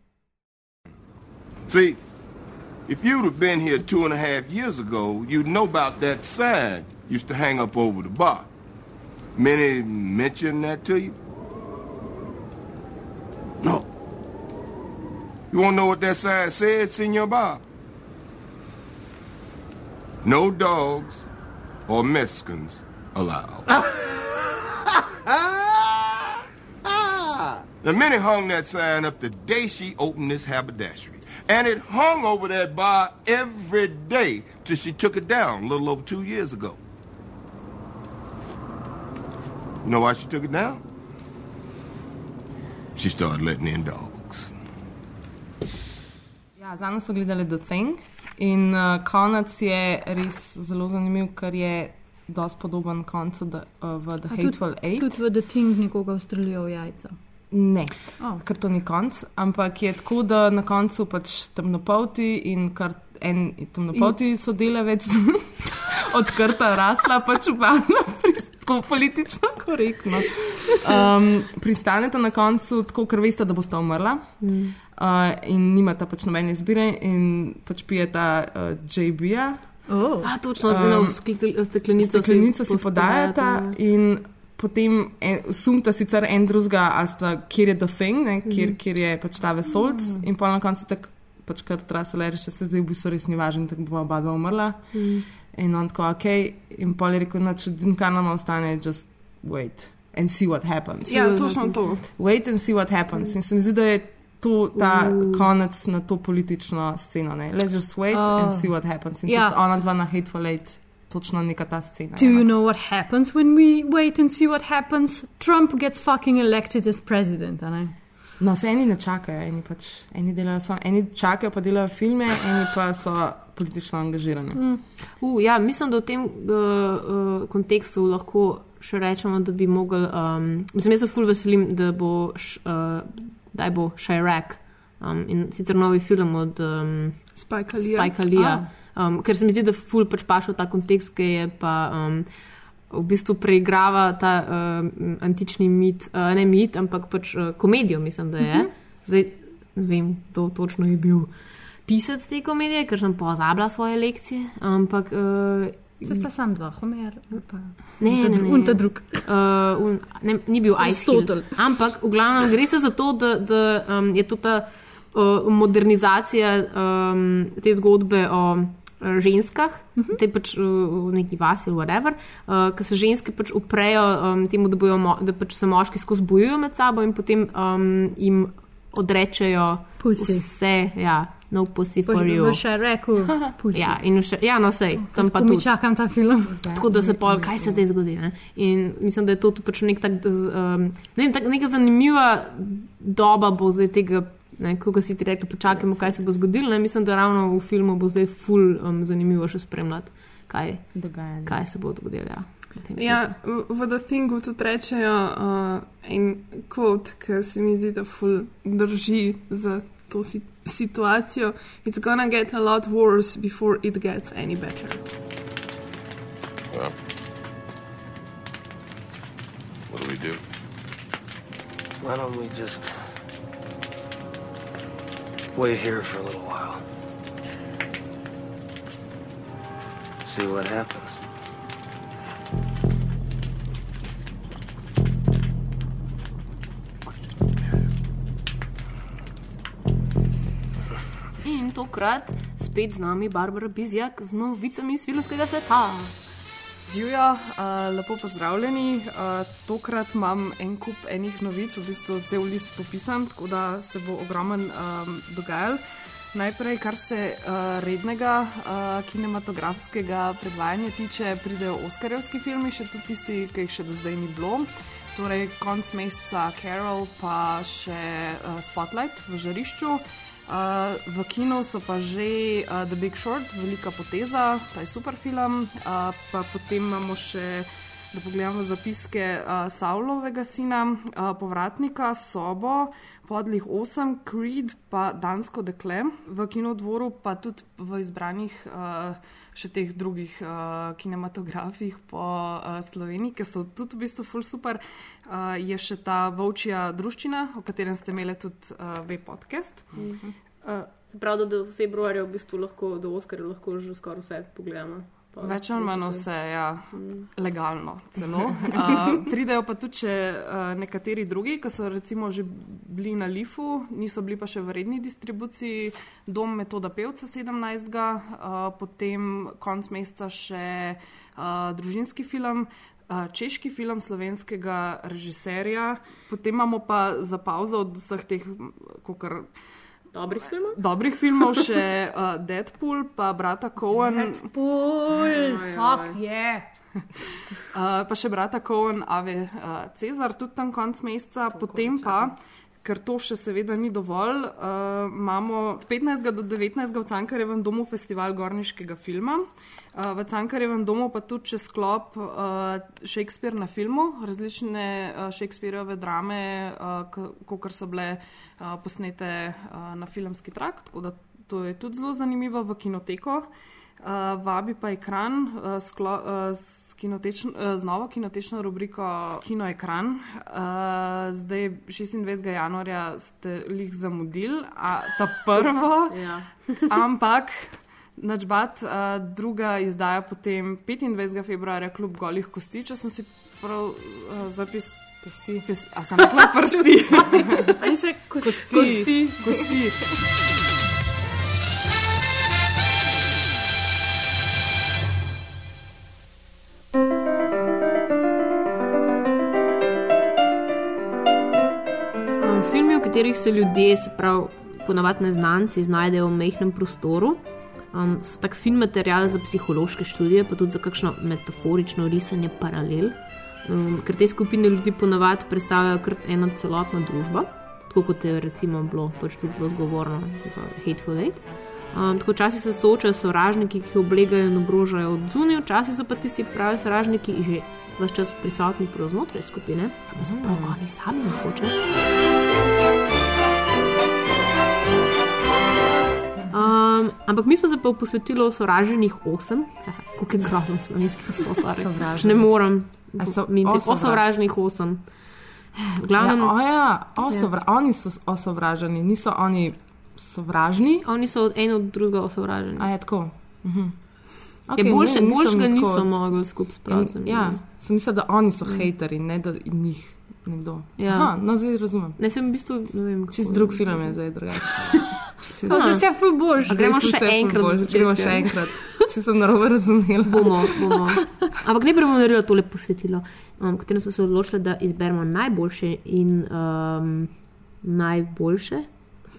See, if you'd have been here two and a half years ago, you'd know about that sign used to hang up over the bar. Many mentioned that to you? No. You want to know what that sign says, Senor Bob? No dogs or Mexicans allowed. Now, Minnie hung that sign up the day she opened this haberdashery. And it hung over that bar every day till she took it down a little over two years ago. You know why she took it down? She started letting in dogs. Ja, Za nas so gledali The Thing in uh, konec je res zelo zanimiv, ker je dosti podoben koncu the, uh, v The A Hateful tudi, Eight. tudi v The Thing nekoga ustrelijo v jajca. Ne, Oh. ker to ni konc, ampak je tako, da na koncu pač temnopolti in kar en temnopolti sodelavec odkrta rasla, pač upadla. Tako politično korektno. Um, pristanete na koncu, tako ker veste, da boste umrla, Mm. uh, in nimate pač nobene izbire, in pač pijete uh, JB-ja. Oh. A, točno, um, steklenico, steklenico si pos- podajata podajata, in potem en, sumta sicer en drugega, ali sta, kjer je The Thing, ne, kjer, Mhm. kjer je pač ta vesolc Mhm. in pa na koncu tako pač kar trasa reči, se zdaj v bistvu res ni važno, tako bo oba dva umrla. Mhm. In on tako, ok, in pol je rekel, noč, kar nam ostane, just wait and see what happens. Ja, točno to. Wait and see what happens. In se mi zdi, da je to ta konec na to politično sceno. Ne? Let's just wait oh. and Oh. see what happens. In Ja. tudi ona dva na Hateful Eight, točno neka ta scena. Do you no. know what happens when we wait and see what happens? Trump gets fucking elected as president. a ne? No, se eni ne čakajo, eni pač eni delajo samo, eni čakajo pa delajo filme, eni pa so politično angažirani. Mm. Uh, ja, mislim, da v tem uh, uh, kontekstu lahko še rečemo, da bi mogli. Um, mislim, jaz se ful veselim, da bo, š, uh, da bo Šajrak um, in sicer novi film od um, Spike Leeja. Um, ker se mi zdi, da ful pač paša v ta kontekst, ki je pa. Um, V bistvu preigrava ta uh, antični mit, uh, ne mit, ampak pač uh, komedijo, mislim, da je. Mhm. Zdaj, ne vem, kdo točno je bil pisec te komedije, ker sem pozabila svoje lekcije. Ampak. Uh, Se sta sam dva, Homer. ali Pa. Ne, ne, ne. un ta drug. Uh, un, ne, ni bil Aristotel. Ampak v glavnem gre se za to, da, da um, je to ta uh, modernizacija um, te zgodbe o uh, ženskah, uh -huh. te pač uh, v neki vasi ali whatever, uh, ki se ženske pač uprejo um, temu, da, bojo mo da pač se moški skozi bojujo med sabo in potem um, jim odrečejo Pussy. vse, ja, no pussy for you. Bo še rekel, pusti. Ja, in še, ja, no, sej, tam pa Ko mi tudi. čakam ta film. Tako da se pol, kaj se zdaj zgodi. Ne? In mislim, da je to tudi pač nek tak, um, ne vem, tak, neka zanimiva doba bo zdaj tega. Ko si ti rekel, počakajmo, kaj se bo zgodilo. Ne, mislim, da ravno v filmu bo zdaj ful um, zanimivo še spremljati, kaj, Dogajanje. kaj se bo zgodilo. Ja, Ja, v, v The Thingu tudi rečejo uh, en kvot, ki se mi zdi, da ful drži za to si, situacijo. It's gonna get a lot worse before it gets any better. Well, what do we do? Why don't we just wait here for a little while? See what happens. In tokrat spet z nami Barbara Bizjak z novicami iz filmskega sveta. Živijo, uh, lepo pozdravljeni. Uh, tokrat imam en kup enih novic, v bistvu cel list popisan, tako da se bo ogromen um, dogajal. Najprej, kar se uh, rednega uh, kinematografskega predvajanja tiče, pridejo Oscarjevski filmi, še tudi tisti, ki jih še do zdaj ni bilo. Torej, konc meseca Carol, pa še uh, Spotlight v žarišču. Uh, v kinu so pa že uh, The Big Short, velika poteza, ta je super film. Uh, pa potem imamo še, da pogledamo zapiske uh, Saulovega sina, uh, povratnika, sobo, podlih 8, Creed, pa Dansko dekle v kinodvoru, pa tudi v izbranih. Uh, Še teh drugih uh, kinematografih po uh, Sloveniji, ki so tudi v bistvu ful super, uh, je še ta Vovčija družščina, o katerem ste imeli tudi uh, ve podcast. Mhm. Uh, Se pravi, da do februarja v bistvu lahko, do Oscarja lahko že skoraj vse pogledamo. Pa Več ali manj vse, ja, legalno celo. Uh, pridejo pa tudi še, uh, nekateri drugi, ki so recimo že bili na Lifu, niso bili pa še v redni distribuciji, Dom Metoda Pevca 17. Uh, potem konc meseca še uh, družinski film. uh, Češki film slovenskega režiserja, potem imamo pa za pauzo od vseh teh, kar Dobrih filmov? Dobrih filmov še uh, Deadpool, pa brata Cohen. Deadpool, fuck je. Uh, pa še brata Cohen, Ave uh, Cezar, tudi tam konc meseca, potem pa. Ker to še seveda ni dovolj, uh, imamo 15. do 19. v Cankarjevem domu festival gorniškega filma. Uh, v Cankarjevem domu pa tudi čez sklop uh, Shakespeare na filmu, različne uh, Shakespeareove drame, uh, kot so bile uh, posnete uh, na filmski trak, tako da to je tudi zelo zanimivo v kinoteko. Uh, vabi pa ekran uh, sklo, uh, s, kinotečno, uh, z novo kinotečno rubriko Kino ekran. Uh, zdaj, 26. januarja ste jih zamudili, a ta prvo, Ja. ampak. Načbat, uh, druga izdaja potem 25. februarja, kljub golih kosti, če sem si prav uh, zapis. Kosti. Pes, a sem rekla prsti? Se kosti. kosti. kosti. Katerih se ljudje, se pravi, ponavadi neznanci, znajdejo v mehkem prostoru, um, so tak film material za psihološke študije, pa tudi za kakšno metaforično risanje paralel. Um, ker te skupine ljudi ponavadi predstavljajo kar eno celotno družbo, tako kot je recimo bilo pač tudi zelo zgovorno v Hateful Eight. Um, tako včasih se soočajo sovražniki, ki jih oblegajo in ogrožajo od zunaj, včasih so pa tisti pravi sovražniki že vse čas prisotni prav znotraj skupine, pa so prav oni sami mogoče. Um, ampak mi smo se pa posvetili osovraženih osem, kako je grozen slovenski, da so osovraženi. Ne morem, so mi osovra- osovraženih osem. V Ja, glavnem, o ja, osovra, Oni so osovraženi, niso oni sovražni. oni so od en od drugega osovraženi. A je tako. Mhm. Okay, je boljše, ne, nisem boljšega tako- niso mogli skupaj spraviti. Ja, sem mislila, da oni so hejteri, ne da njih nekdo. Ja. Aha, no, zdaj razumem. Ne, sem v bistvu, ne vem. Čist drug film je zdaj drugače. Pa se vse ful boljš. A gremo Zdaj še enkrat za Gremo še enkrat, če sem narobe razumela. Bomo, bomo. Ampak ne bomo naredili tole posvetilo, um, katero so se odločili, da izberemo najboljše in um, najboljše.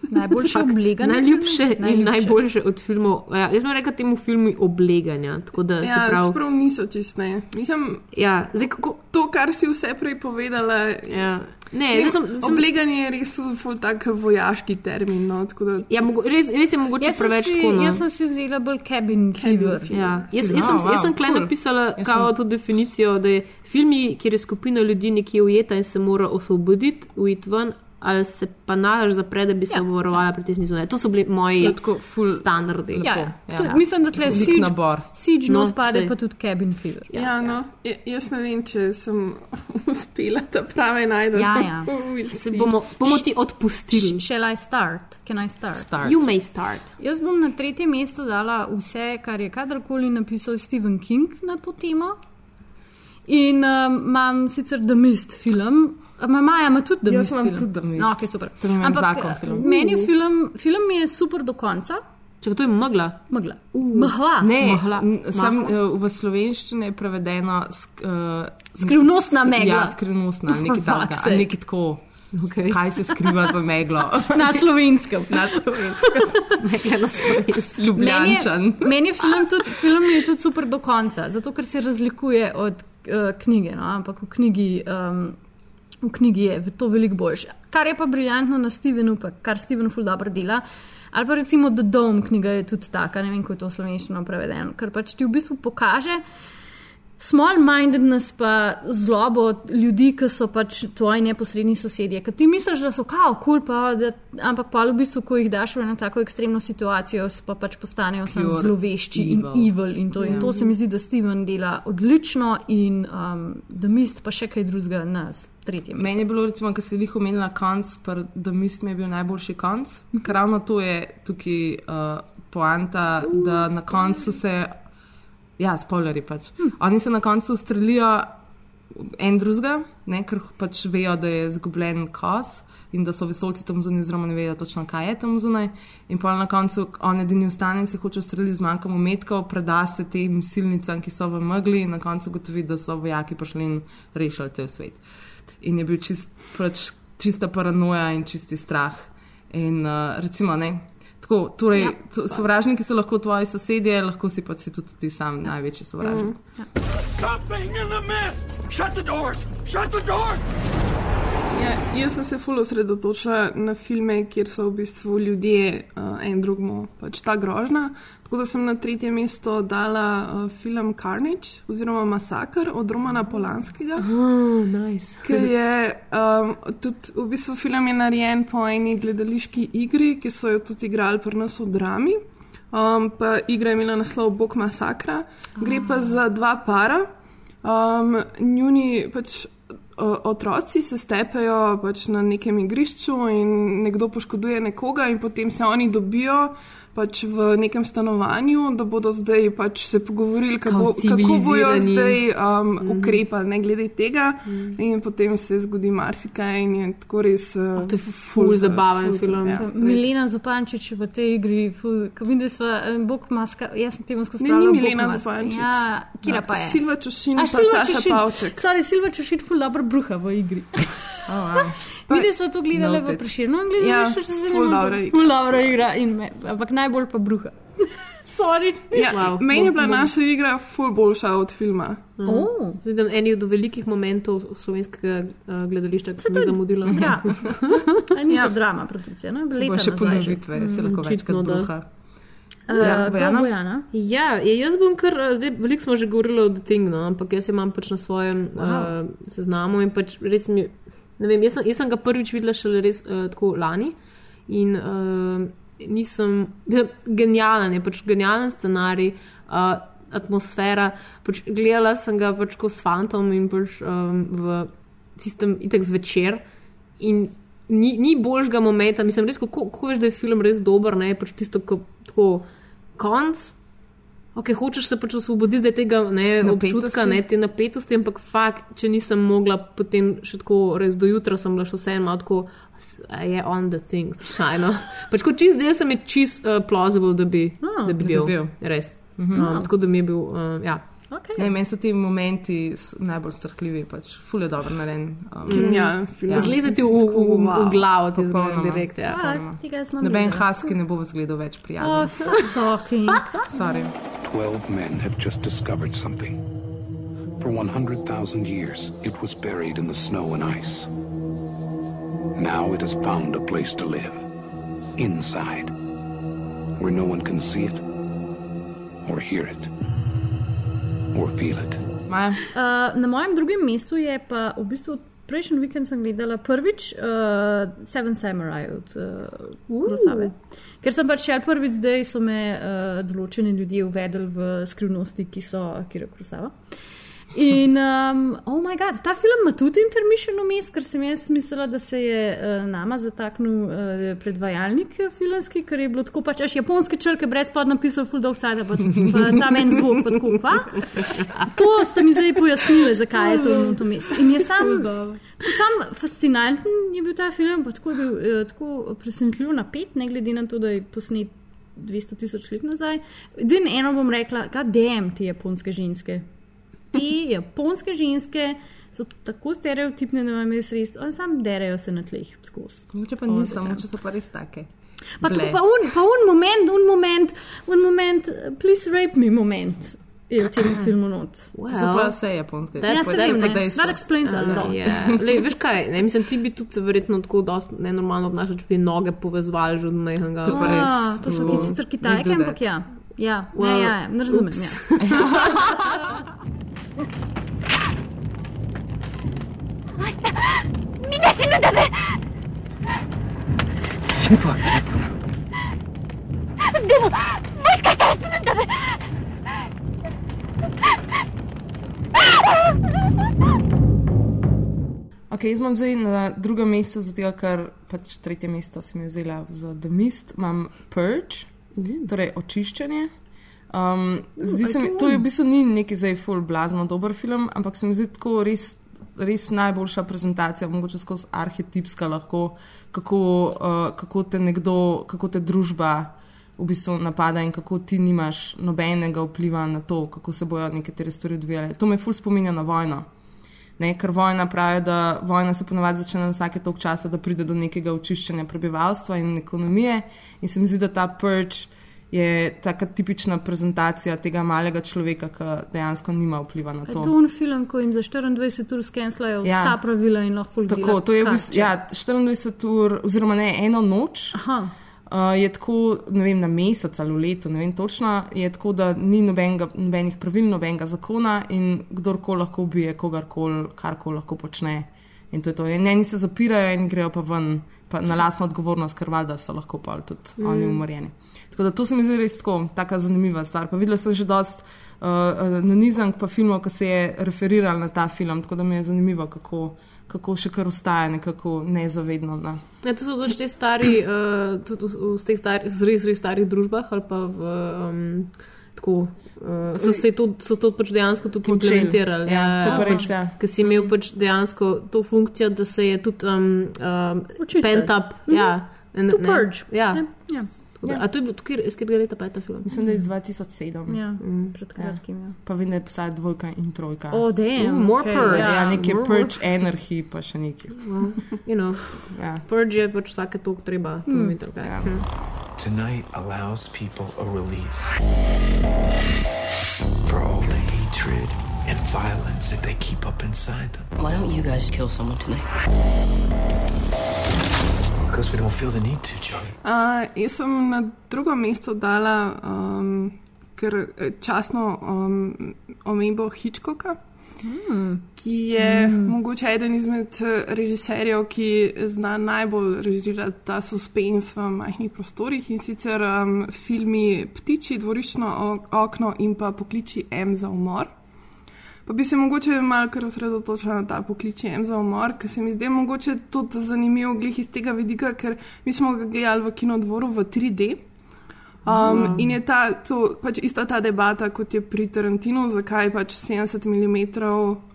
Najboljše oblegane Najljubše filme? in Najljubše. najboljše od filmov. Ja, jaz bi rekla temu filmu obleganja. Tako da se Ja, pravi. čeprav niso čistne. Mislim, Ja, zdaj, kako, to, kar si vse prej povedala. ja. Ne, Ne, sem, sem, obleganje je res ful tak vojaški termin. No, tako da, ja, mogo, res, res je mogoče Jaz sem preveč si- tako. No. Jaz sem si vzela bolj cabin fever. Ja. Jaz, jaz, No, sem, wow, jaz sem klej cool. napisala Jaz kao sem- to definicijo, da je filmi, kjer je skupina ljudi nekje ujeta in se mora osvoboditi, uiti ven, ali se pa nalaž zapre, da bi se Ja. obvarovala pred tesni zunaj. To so bili moji je tako ful. standardi. Ja, ja. ja. To, mislim, da tle siege, nabor. siege No, not pade, sej. pa tudi cabin fever. ja, ja, no, ja, jaz ne vem, če sem uspela ta prave najti. Ja, ja. Se bomo, bomo ti odpustili. Shall I start? Can I start? Start. You may start. Jaz bom na tretje mesto dala vse, kar je kadarkoli napisal Stephen King na to temo. In um, imam sicer The Mist film. Ma Maja ima tudi The Jaz imam film. tudi Mist. No, okay, super. Ampak zakon eh, film. meni je film, film mi je super do konca. Če to je megla. Megla. Mhla. Ne, Mhla. sam, uh, v slovenščini je prevedeno sk, uh, Skrivnostna megla. Ja, skrivnostna, nekaj takega. Nekaj tako. Okay. Kaj se skriva za meglo? Na slovenskem. Na slovenskem. Na slovenskem. Meni Ljubljančan. je, meni je film, tudi, film je tudi super do konca, zato ker se razlikuje od uh, knjige. No? Ampak v knjigi, um, v knjigi je to veliko boljše. Kar je pa briljantno na Stevenu, pa kar Steven ful dobro dela. Ali pa recimo The Dome knjiga je tudi taka, ne vem, kako je to slovenščino prevedeno, ker pač ti v bistvu pokaže. Small-mindedness pa zlobo ljudi, ki so pač tvoji neposredni sosedje. Ker ti misliš, da so kao, kul, cool, pa, da, ampak pa v bistvu, ko jih daš v eno tako ekstremno situacijo, pa pač postanejo samo zlovešči in evil. evil. In to, in Ja. to se mi zdi, da Steven dela odlično in um, The Mist pa še kaj drugega na mestu. Meni je bilo, recimo, ko si jih omenila konc, da mislim, je bil najboljši konc. Ker ravno to je tukaj uh, poanta, da na koncu se, ja, spoilerji pač. Oni se na koncu ustrelijo en drugega, ker pač vejo, da je izgubljen kos. In da so vesolci tam zunaj, oziroma ne vejo točno, kaj je tam zunaj. In pa na koncu on edini vstane in se hoče ustreliti z manjkom umetkov, preda se tem silnicam, ki so v megli, in na koncu gotovi, da so vojaki prišli in rešili cel svet in je bil čist, pač, čista paranoja in čisti strah. In uh, recimo, ne. Tako, torej, Ja. ja, sovražniki so lahko tvoji sosedje, lahko si pa si tudi ti sam največji sovražnik. Something in Ja, jaz sem se ful osredotočila na filme, kjer so v bistvu ljudje uh, en drugemu pač ta grožna. Tako da sem na tretje mesto dala uh, film Carnage oziroma Massakr od Romana Polanskega. Oh, nice. Ki je um, tudi v bistvu film je narejen po eni gledališki igri, ki so jo tudi igrali pri nas v drami. Um, pa igra je imela naslov Bog masakra. Gre pa za dva para. Um, njuni pač otroci se stepejo pač na nekem igrišču in nekdo poškoduje nekoga, in potem se oni dobijo pač v nekem stanovanju, da bodo zdaj pač se pogovorili, kako, kako bojo zdaj um, mm. ukrepali, ne glede tega. Mm. In potem se zgodi marsikaj in je tako res. Uh, to je ful zabaven film. Ja. Milena Zupančič v tej igri, ful, ko vidim, da smo bog maska, jaz sem temu skozi Ne, ni Milena Zupančič. Ja, kira pa je? Silva Čušin A, pa Silva Saša Čušin. Pavček. Sorry, Silva Čušin ful dobro bruha v igri. Oh, wow. Videli smo to gledali v Noted. Preširnu, gledali Ja, še če se ful ne dobra motim. igra. Ful dobra igra, in me, ampak najbolj pa bruha. Sorry. Ja, Wow, meni je bila bom- naša igra ful boljša od filma. Oh. Zdaj, da eni od velikih momentov slovenskega uh, gledališča, ki sem jih zamudila. Ja. A ni Ja. to drama produkcija? Se Leta še ponovitve, se lahko večkrat bruha. Uh, Ja, ja, Bojana? Bojana. Ja, jaz bom kar, eh, zdaj veliko smo že govorili o The Thing, no, ampak jaz imam pač na svojem wow. uh, seznamu in pač res mi, ne vem, jaz sem, jaz sem ga prvič videla šele res uh, tako lani in uh, nisem, genijalen je, pač genijalen scenarij, uh, atmosfera, pač gledala sem ga pač ko s fantom in pač um, v tistem itek zvečer in ni, ni boljšega momenta, mislim, res, kako, kako veš, da je film res dober, ne, pač tisto, ko, tako, konc. Ok, hočeš se pač osvoboditi tega ne, Napetosti. občutka, ne, te napetosti, ampak fakt, če nisem mogla potem še tako res do jutra, sem bila še vseeno tako, "S- a je on the thing, šajno. Pač kot čist del sem je čist uh, plausible, da bi, Ah, da bi da bi bil. bil. Res. Um, tako da mi je bil, uh, ja. Okay. Ne, meni so ti momenti najbolj strhljivi, pač ful je dobro nareden. Um, Genialen film. Ja. Zlezeti v, v, v, v glavo ti Popolnoma. direkt. Ja. Ah, ne Noben haski ne bo vzgledal več Oh, prijazen. stop talking. Sorry. Twelve men have just discovered something. For 100,000 years, it was buried in the snow and ice. Now it has found a place to live. Inside. Where no one can see it, or hear it, or feel it. Uh, na mojem drugem mestu je pa v bistvu prejšnji vikend sem gledala prvič uh, Seven Samurai od uh, Kurosave. Ker sem pač šel prvič, zdaj so me uh, določeni ljudje uvedli v skrivnosti, ki so Kira Kurosava. In, um, oh moj bog, ta film ima tudi intermission vmes, ker sem jaz mislila, da se je uh, nama zataknil uh, predvajalnik eh, filmski, ker je bilo tako pač, až japonske črke brez podnapisov, full dog cajt, pa, pa samo en zvok, pa tako kva. To ste mi zdaj pojasnili, zakaj je to minuto vmes. In je sam, sam fascinanten je bil ta film, pa tako je bil eh, tako presenetljivo napet, ne glede na to, da je posnet 200 tisoč let nazaj. Edino eno bom rekla, da dem te japonske ženske. Te japonske ženske so tako stereotipne, da vam je res, oni sam derajo se na tleh skozi. Mogoče pa ni samo, če so pa res take. Pa, to, pa, un, pa un moment, un moment, un moment, please rape me moment. Je v tem filmu not. Well, to so pa vse japonske. Ja, se vem, ne. That explains a lot. Yeah. Lej, veš kaj, ne, mislim, ti bi tudi se verjetno tako dost nenormalno obnašal, če bi noge povezovali že od mehanga. To, ah, to so ki sicer kitajke, ampak ja. Ja, well, ja, ja, ne razumem. Ja. みんな死ぬんだべ死ぬわでももしかしたら死ぬんだべ Ok, jaz imam zdaj na drugem mestu, zato ker pač tretje mesto sem jo vzela za The Mist, imam Purge, mm. torej očiščenje. Um, zdi se mi, to je v bistvu ni neki zdaj full blazno dober film, ampak se mi zdi tako res, res najboljša prezentacija, mogoče skozi arhetipska lahko, kako, uh, kako te nekdo, kako te družba v bistvu napada in kako ti nimaš nobenega vpliva na to, kako se bojo nekatere stvari odvijale. To me full spominja na vojno. Ne, ker vojna pravi, da vojna se ponovadi začne vsake tok časa, da pride do nekega očiščenja prebivalstva in ekonomije. In se mi zdi, da ta prč je taka tipična prezentacija tega malega človeka, ki dejansko nima vpliva na to. To je film, ko jim za 24 ur skenslajo ja. vsa pravila in lahko fuldo. Tako, to je v bistvu, ja, 24 ur, oziroma ne eno noč. Aha. Uh, je tako, ne vem, na mesec ali v letu, ne vem točno, je tako, da ni nobenega, nobenih pravil, nobenega zakona in kdorkoli lahko ubije kogarkoli, karkoli lahko počne. In to je to. In eni se zapirajo in grejo pa ven pa na lasno odgovornost, ker valjda so lahko pa tudi mm. oni umorjeni. Tako da to se mi zdi res tako, taka zanimiva stvar. Pa videla sem že dost uh, na nizank pa filmov, ki se je referiral na ta film, tako da mi je zanimivo, kako kako še kar ostaja nekako nezavedno. Ne. Ja, to so tudi te stari, uh, tudi v, v teh stari, res, res starih družbah ali pa v. Um, tako, uh, so, to, so to pač dejansko tudi implementirali. Ja, ja, pač, ja. Ker si imel pač dejansko to funkcijo, da se je tudi um, uh, pent up. Mm -hmm. ja, to purge. Ja. Ja. Ja. Ja. A to je bil tukaj, iz katerega leta pa je ta film? Mislim, da je iz 2007. Ja, mm. pred kratkim. Ja. Pa vem, da je pisala dvojka in trojka. O, oh, damn. Ooh, more okay, purge. Ja, ja nekaj purge, energy, pa še nekaj. Well, you know, ja. Purge je pač vsake to, treba. Mm. Ja. Mm. Tonight allows people a release for all the hatred and violence that they keep up inside them. Why don't you guys kill someone tonight? Because we don't feel the need to, John. Uh, jaz sem na drugo mesto dala, um, ker časno um, omembo Hitchcocka, mm. ki je mm. mogoče eden izmed režiserjev, ki zna najbolj režirati ta suspens v majhnih prostorih in sicer um, filmi Ptiči, Dvoriščno okno in pa Pokliči M za umor. Pa bi se mogoče malo kar osredotočila na ta poklic M za umor, ker se mi zdi mogoče tudi zanimivo glih iz tega vidika, ker mi smo ga gledali v kinodvoru v 3D. Um, mm. In je ta, to, pač ista ta debata, kot je pri Tarantinu, zakaj pač 70 mm,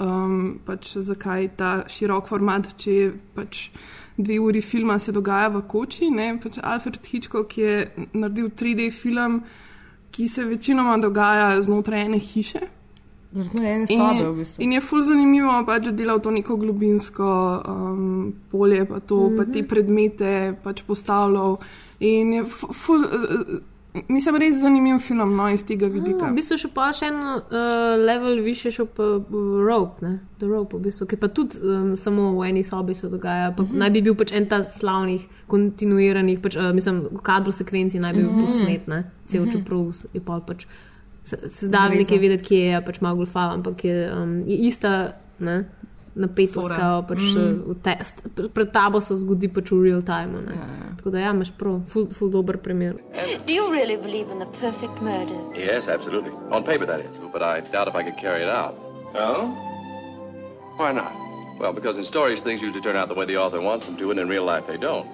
um, pač zakaj ta širok format, če je pač dve uri filma se dogaja v koči. Pač Alfred Hitchcock je naredil 3D film, ki se večinoma dogaja znotraj ene hiše. In, sobe, v bistvu. in je ful zanimivo, pač, da dela to neko globinsko um, polje, pa, to, mm -hmm. pa te Mhm. predmete pač postavljal. In je ful, uh, mislim, res zanimiv film no, iz tega vidika. V bistvu še pa še en uh, level više, še pa uh, rope, ne? The rope, v bistvu, ki pa tudi um, samo v eni sobi se dogaja. Pa, mm -hmm. Naj bi bil pač en ta slavnih, kontinuiranih, pač, uh, mislim, kadro sekvenci naj bi bil mm -hmm. posnet, ne? cel mm -hmm. čeprav je pa pač se da nekaj videti, kje je pač malo golfal, ampak je, um, je ista ne, napetost, pač, mm. test. Pred tabo se zgodi pač v real time. Ja, ja. Tako da ja, imaš prav, ful, ful dober primer. Do you really believe in the perfect murder? Yes, absolutely. On paper, that is. But I doubt if I could carry it out. Oh? Why not? Well, because in stories, things usually turn out the way the author wants them to, and in real life, they don't.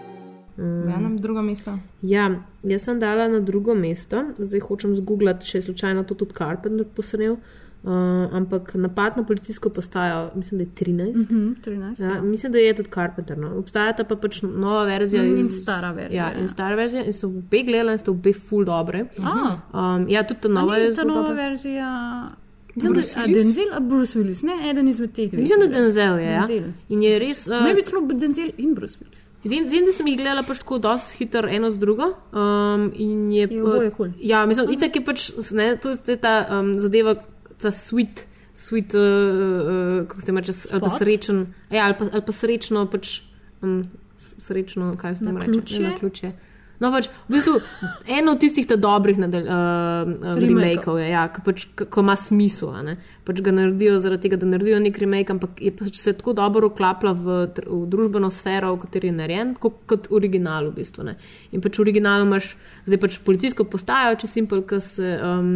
Mm. Ja, nam drugo mesto. Ja, jaz sem dala na drugo mesto, zdaj hočem zgooglati, če je slučajno to tudi Carpenter posnel. Uh, ampak napad na policijsko postajo, mislim, da je 13. Mhm, 13, ja, ja. mislim, da je tudi Carpenter. No. Obstajata pa pač nova verzija In iz- stara verzija, Ja, ja. in stara verzija. In so obe gledali, in so obe full dobre. A. Um, ja, tudi ta nova je ta nova dobra. verzija. Mislim, da-? A Denzel, a Bruce Willis, ne, eden izmed teh dveh. Mislim, da Denzel je. Ja. Denzel. In je res. Uh, bi celo Denzel in Bruce Willis. Vem, vem, da sem jih gledala pač tako dosti hitro, eno z drugo. Um, in je, Je oboje kul. Ja, mislim, itak je pač, ne, to je ta um, zadeva, ta sweet, sweet uh, uh, kako se reče, ali pa srečen, ja, ali pa, ali pa srečno, pač um, srečno, kaj se tam reče, Naključje? Ne, naključje. No, pač, v bistvu, eno od tistih dobrih nadal, uh, uh, Remakeov. remakeov je, ja, ki pač, ko ima smisel. Pač ga naredijo zaradi tega, da naredijo nek remake, ampak je pač se tako dobro uklapla v, v družbeno sfero, v kateri je narejen, kot, kot original v bistvu. Ne. In pač v originalu imaš zdaj pač policijsko postajo, če simpel, ki um,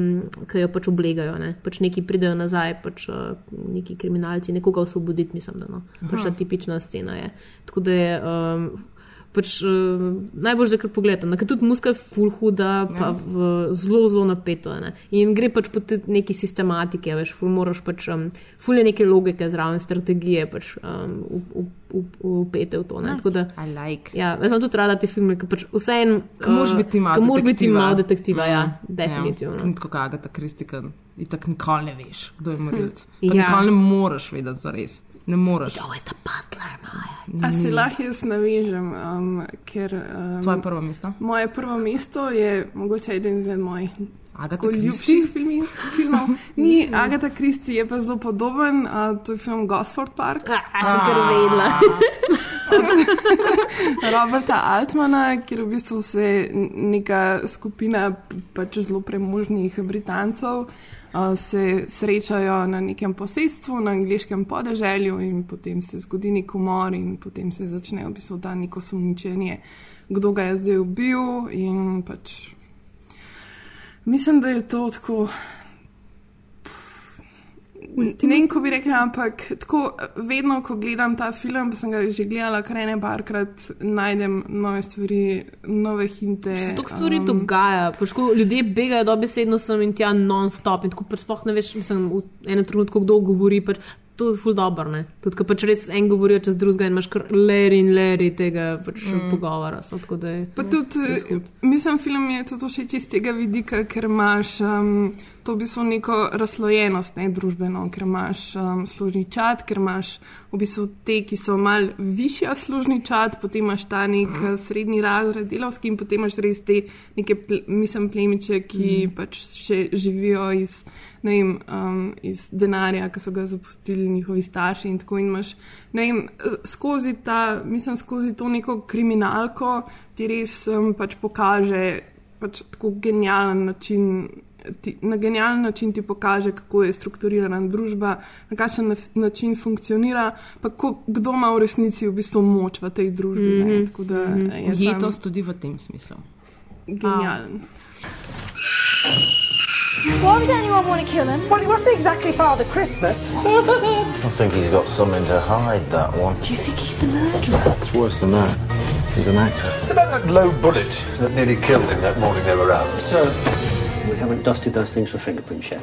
jo pač oblegajo, ne. pač neki pridejo nazaj, pač uh, neki kriminalci, nekoga osvoboditi, mislim, da no. Pač ta tipična scena je. Tako da je. Um, Pač, uh, najbolj že kar pogledam, ker tudi muska je full huda, pa Ja. v, zelo, zelo napeto. Ne? In gre pač po neki sistematiki, veš, ful moraš pač, um, ful je neke logike zraven, strategije pač um, upete v to. Ne? Nice. Tako da, I like. Ja, jaz imam tudi rada te filme, ki pač vseeno. Ko moraš biti malo moraš biti detektiva. malo detektiva, ja, Mhm. definitivno. Ja, kot Agata Kristika, in tako nikoli ne veš, kdo je morilec. Ja. Ja. Nikoli ne moreš vedeti za res. Ne moreš. To je ta butler, A si lahko jaz navežem, um, ker. Um, Tvoje prvo mesto? Moje prvo mesto je mogoče eden izmed mojih. Agata ljubših filmi, filmov. Ni Agata Kristi, je pa zelo podoben. Uh, to je film Gosford Park. A sem kar vedela. Roberta Altmana, kjer v bistvu se neka skupina pač zelo premožnih Britancev se srečajo na nekem posestvu, na angliškem podeželju in potem se zgodi nek umor in potem se začne v bistvu ta neko sumničenje, kdo ga je zdaj ubil in pač. Mislim, da je to tako. Ne vem, ko bi rekla, ampak tako, vedno, ko gledam ta film, pa sem ga že gledala kar ene parkrat, najdem nove stvari, nove hinte. Se toliko stvari um, dogaja, pač ko ljudje begajo dobesedno sem in tja non-stop in tako pač sploh ne veš, mislim, v enem trenutku kdo govori. Pač, To je ful dobro, ne? Tudi, ko pač res en govorijo čez drugega in imaš kar leri in leri tega pač Mm. pogovora. So, je. Pa tudi, mislim, film je tudi všeč iz tega vidika, ker imaš um, to v bistvu neko razlojenost ne, družbeno, ker imaš um, služni čat, ker imaš v bistvu te, ki so mal višja služni čat, potem imaš ta nek uh, srednji razred delovski in potem imaš res te neke, ple, mislim, plemiče, ki mm. pač še živijo iz. Vem, um, iz denarja, ki so ga zapustili njihovi starši, in tako in imaš, ne vem, skozi ta, mislim, skozi to neko kriminalko ti res um, pač pokaže pač tako genijalen način. Ti, na genijalen način ti pokaže, kako je strukturirana družba, na kakšen način funkcionira, pa ko, kdo ima v resnici v bistvu moč v tej družbi. Mm. -hmm. Tako da Mhm. je Ujetost tudi v tem smislu. Genijalen. Why would anyone want to kill him? Well, he wasn't exactly Father Christmas. I think he's got something to hide, that one. Do you think he's the murderer? It's worse than that. He's an actor. About that low bullet that nearly killed him that morning they were out. Sir, we haven't dusted those things for fingerprints yet.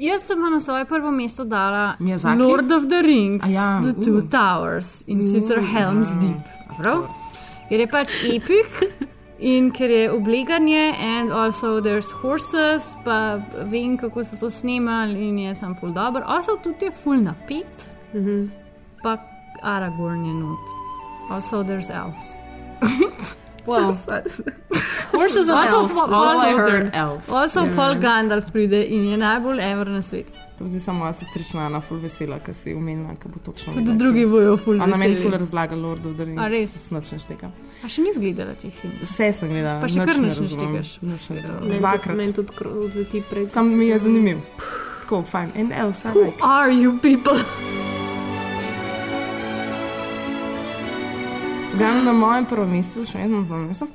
Jaz sem na svoje prvo mesto dala Miyazaki? Lord of the Rings, A ja, The Two uh. Towers in Uh, sicer Helm's ja, Deep. Prav? Ker je pač epik in ker je obleganje, and also there's horses, pa vem, kako so to snemali in je sem full dobro. Also tudi je full napet, mm -hmm. pa Aragorn je not. Also there's elves. Well, horses and Also, elves. I also- heard. Also, Ja. Paul Gandalf pride in je najbolj ever na svetu. To zdi se moja sestrična Ana ful vesela, ker si umenila, ker bo točno. Tudi vedela, drugi bojo ful Ona meni veseli. ful razlaga Lord of the Rings. A res? Snač ne šteka. A še nisi gledala teh filmov? Vse sem gledala. Pa še kar ne nič ne razumem, štekaš. nič ne razumem. Meni Dvakrat. tudi- Meni tudi odleti prek. Sam mi je zanimiv. Tako, fajn. Elf, I Who like. are you people? Gremo na mojem prvem mestu, še eno prvem mestu.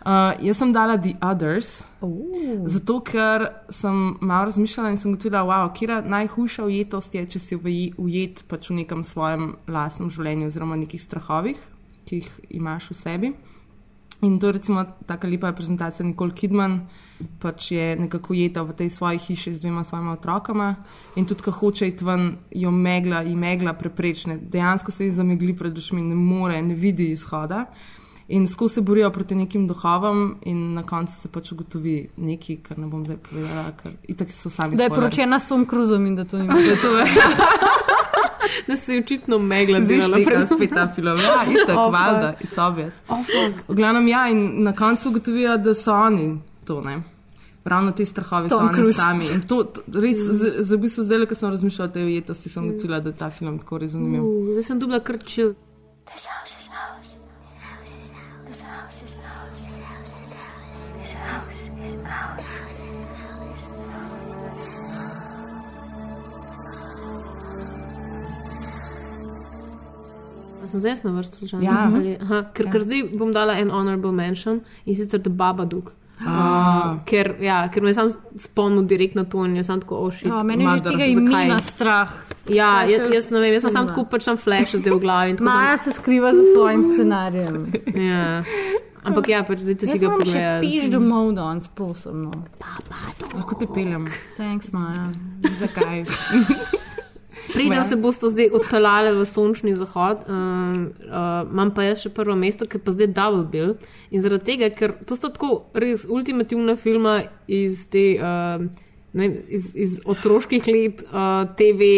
Uh, jaz sem dala The Others, oh. zato ker sem malo razmišljala in sem ugotovila, wow, kje najhujša ujetost je, če si ujet pač v nekem svojem lastnem življenju oziroma nekih strahovih, ki jih imaš v sebi. In to je recimo tako lepa prezentacija Nicole Kidman, pač je nekako jeta v tej svoji hiši z dvema svojima otrokama in tudi, ko hoče iti ven, jo megla in megla preprečne. Dejansko se ji zamegli pred očmi, ne more, ne vidi izhoda. In skozi se borijo proti nekim duhovom, in na koncu se pač ugotovi nekaj, kar ne bom zdaj povedala, ker itak so sami. Da je poročena s Tom Cruzom in da to ni bilo. Da je. da se je očitno megla Zdaj delala štika pred spet ta film. Ja, itak, Oh, oh, valjda, it's obvious. Oh, fuck. v glavnem ja, in na koncu ugotovijo, da so oni to, ne. Ravno te strahove so Tom oni Cruise. sami. In to to res, za, za v bistvu zdaj, ko sem razmišljala o tej ujetosti, sem ugotovila, da je ta film tako res zanimiv. Uh, zdaj sem dobila krčil. This house is ours. This house is ours. This house is ours. This house is ours. This house is. A sem zdaj na vrsti, slučajno? Ja. Ali- Aha, ker, ker zdaj bom dala en honorable mention in sicer The Babadook. Ah. Ker, ja, ker me je sam spomnil direkt na to in je sam tako ošil. Ja, mene že tega imena strah. Ja, Ja, jaz, še jaz ne vem, jaz sem sam tako pač sam flash zdaj v glavi. in tako Maja sem- se skriva za svojim scenarijem. Ja. Ampak ja, pač dajte si Jaz ga imam še pogledati. piš domov danes, posebno. Lahko te peljem. Thanks, Maja. Zakaj? Preden se boste zdaj odpeljali v sončni zahod, um, uh, imam pa jaz še prvo mesto, ki pa zdaj Double Bill. In zaradi tega, ker to sta tako res ultimativna filma iz te uh, vem, iz, iz otroških let, uh, TV,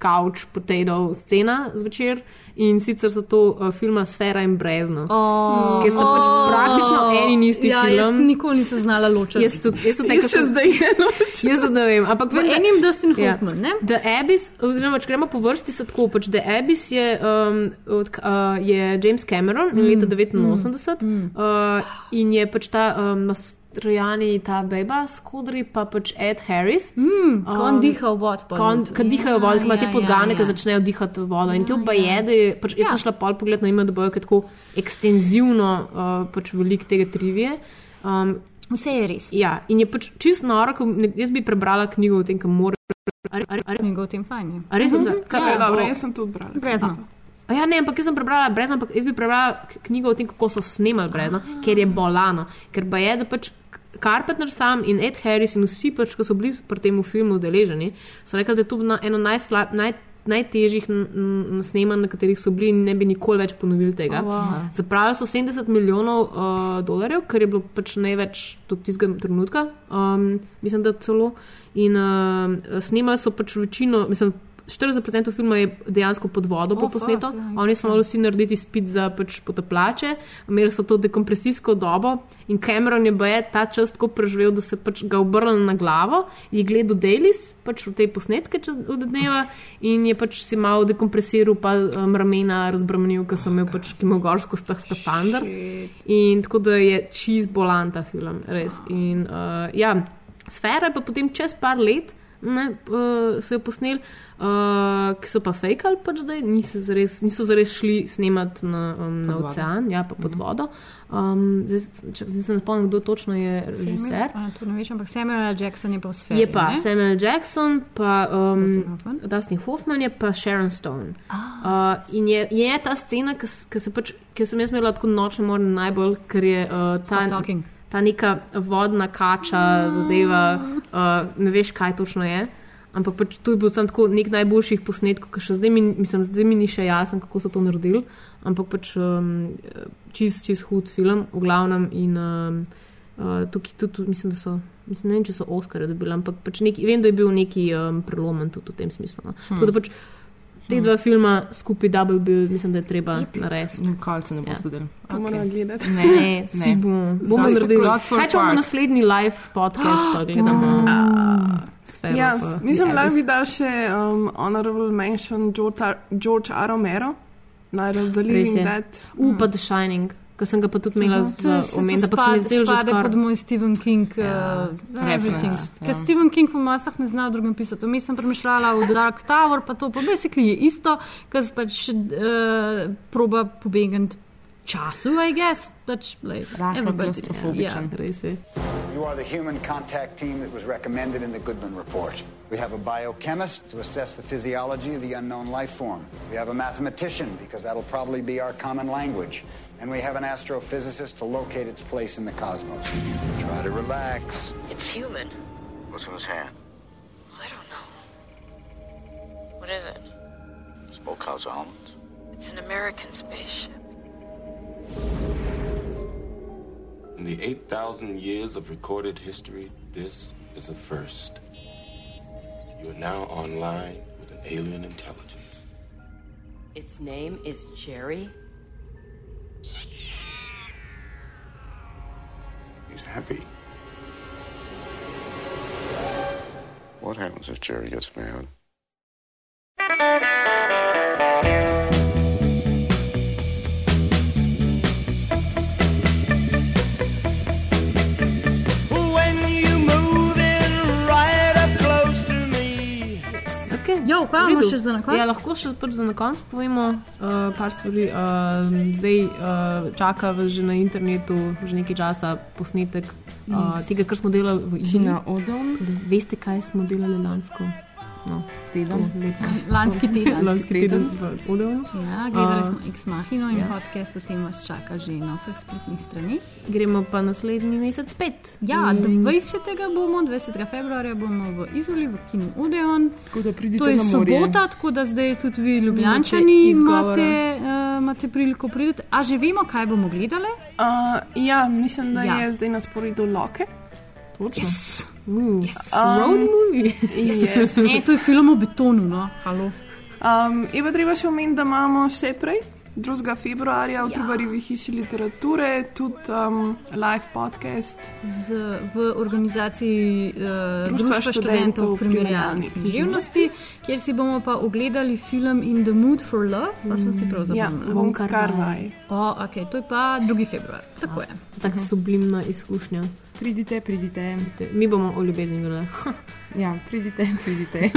couch, potato, scena zvečer. In sicer so to uh, filma Sfera in Brezno, Oh, ki sta pač praktično en in isti ja, film. Jaz nikoli nisem znala ločiti. Jaz tudi, jaz tudi Jaz nekaj še zdaj ne ločim. Jaz tudi ne vem, ampak V vem, da- enim Dustin Ja. Hoffman, ne? The Abyss, oziroma če gremo po vrsti, se tako pač The Abyss je, um, od, uh, je James Cameron in leta 89 mm. uh, in je pač ta um, nastrojani, ta beba skodri, pa pač Ed Harris. Mm, ko on diha v vod. pa Ko, on, not. ko dihajo Ja, vodo, ima te ja, podgane, ja, ki ja. začnejo dihati vodo. In ti oba je, da je, pač, jaz sem šla pol pogled na ime, da bojo tako ekstenzivno uh, pač velik tega trivije. Um, Vse je res. ja, in je pač čist noro, jaz bi prebrala knjigo o tem, kam mora. Njegov tem fajn je. A res je to? Kar je dobro, jaz sem tudi brala. Brezno. A ja, ne, ampak jaz sem prebrala brezno, ampak jaz bi prebrala knjigo o tem, kako so snemali brezno, ker je bolano. Ker pa je, da pač Carpenter sam in Ed Harris in vsi, pač, ki so bili pri tem filmu udeleženi, so rekli, da je to na, eno najslab, naj, najtežjih snemanj, na katerih so bili in ne bi nikoli več ponovili tega. Oh, wow. Zapravili so 70 milijonov uh, dolarjev, kar je bilo pač največ do tistega trenutka, um, mislim, da celo. In uh, snemali so pač večino, mislim, 40% filma je dejansko pod vodo Oh, oh, posneto, fuck, ja, oni so morali vsi narediti spit za pač potapljače, imeli so to dekompresijsko dobo in Cameron je baje ta čas tako preživel, da se pač ga obrnil na glavo, je gledal Dailies, pač v te posnetke čez od dneva in je pač si malo dekompresiral, pa um, ramena razbremenil, ker so imel pač kimogorsko skafander. In tako da je čist bolan ta film, res. In uh, ja, sfera je pa potem čez par let. Ne, uh, so jo posneli, uh, ki so pa fejkali, pač zdaj niso zares, niso zares šli snemati na, um, na ocean, ja, pa pod vodo. Um, zdaj, če, zdaj se ne spomnim, kdo točno je režiser. Samuel, a, to ne veš, ampak Samuel L. Jackson je pa v sferi. Je pa ne? Samuel Jackson, pa um, Dustin Hoffman. Dustin Hoffman, je pa Sharon Stone. Uh, in je, je ta scena, ki se pač, ki sem jaz imela tako nočne more najbolj, ker je uh, ta, Stop talking. Ta neka vodna kača zadeva, uh, ne veš, kaj točno je. Ampak pač to je bil sam tako nek najboljših posnetkov, ki še zdaj mi, mislim, zdaj mi ni še jasno, kako so to naredili. Ampak pač um, čist, čist hud film, v glavnem. In um, uh, tukaj tudi mislim, da so, mislim, ne vem, če so Oscarje dobili, ampak pač neki, vem, da je bil neki um, prelomen tudi v tem smislu. No. Hmm. Tako da pač te dva filma skupaj, Double Bill, mislim, da je treba narediti. Nikoli se ne bo Ja. zgodilo. To okay. moramo gledati. Ne, Ne, si bomo, bomo naredili. Kaj če bomo naslednji live podcast, pa gledamo sfero? Ja, pa mislim, da bi dal še um, honorable mention George, A. Romero, Night of the Living. Dead. U, pa The Shining, ki sem ga pa tudi imela To je- z omenjen, to ampak se mi zdel že spade pod skoraj. moj Stephen King. Ja, Uh, everything. reference, Ker ja. Stephen King po masah ne zna drugim pisati. Vmes sem premišljala v Dark Tower, pa to pa basically je isto, ker se pač uh, proba pobegati času, I guess. Pač, like, everybody- klaustrofobičen. ja. Res je. You are the human contact team that was recommended in the Goodman report. We have a biochemist to assess the physiology of the unknown life form. We have a mathematician, because that'll probably be our common language. And we have an astrophysicist to locate its place in the cosmos. Try to relax. It's human. What's in his hand? I don't know. What is it? Smokehouse almonds. It's an American spaceship. In the 8,000 years of recorded history, this is a first. You are now online with an alien intelligence. Its name is Jerry. He's happy. What happens if Jerry gets mad? Jo, kaj imamo še za na konec? Ja, lahko še pač za na konec povemo uh, par stvari. Uh, zdaj uh, čaka že na internetu že nekaj časa posnetek uh, tega, kar smo delali v. Da Veste, kaj smo delali lansko? No, Teden. to. Lanski teden. Lanski teden v Odeonu. Ja, gledali smo X Machino in ja. podcast o tem vas čaka že na vseh spletnih straneh. Gremo pa naslednji mesec spet. Ja, In- 20. bomo, 20. februarja bomo v Izoli, v Kinu Odeon. Tako da pridite To je na morje. sobota, tako da zdaj tudi vi, Ljubljančani, imate, uh, imate priliko priti. A že vemo, kaj bomo gledali? Uh, ja, mislim, da ja. je zdaj na sporedu Loke. Točno. Yes. Mm. Yes. Road movie. yes. E, to je film o betonu, no, halo. Um, je pa treba še omeniti, da imamo še prej, 2. februarja v ja. Trubarjevi hiši literature, tudi um, live podcast. Z, v organizaciji uh, Društva Društva študentov primerjalnih književnosti, kjer si bomo pa ogledali film In the Mood for Love, pa sem si prav Ja, zapomnila. Wong Kar-wai. O, okay, to je pa 2. februar. Tako je. Tako sublimna izkušnja. Pridite, pridite. Mi bomo o ljubezni govorili. Ja, pridite, pridite.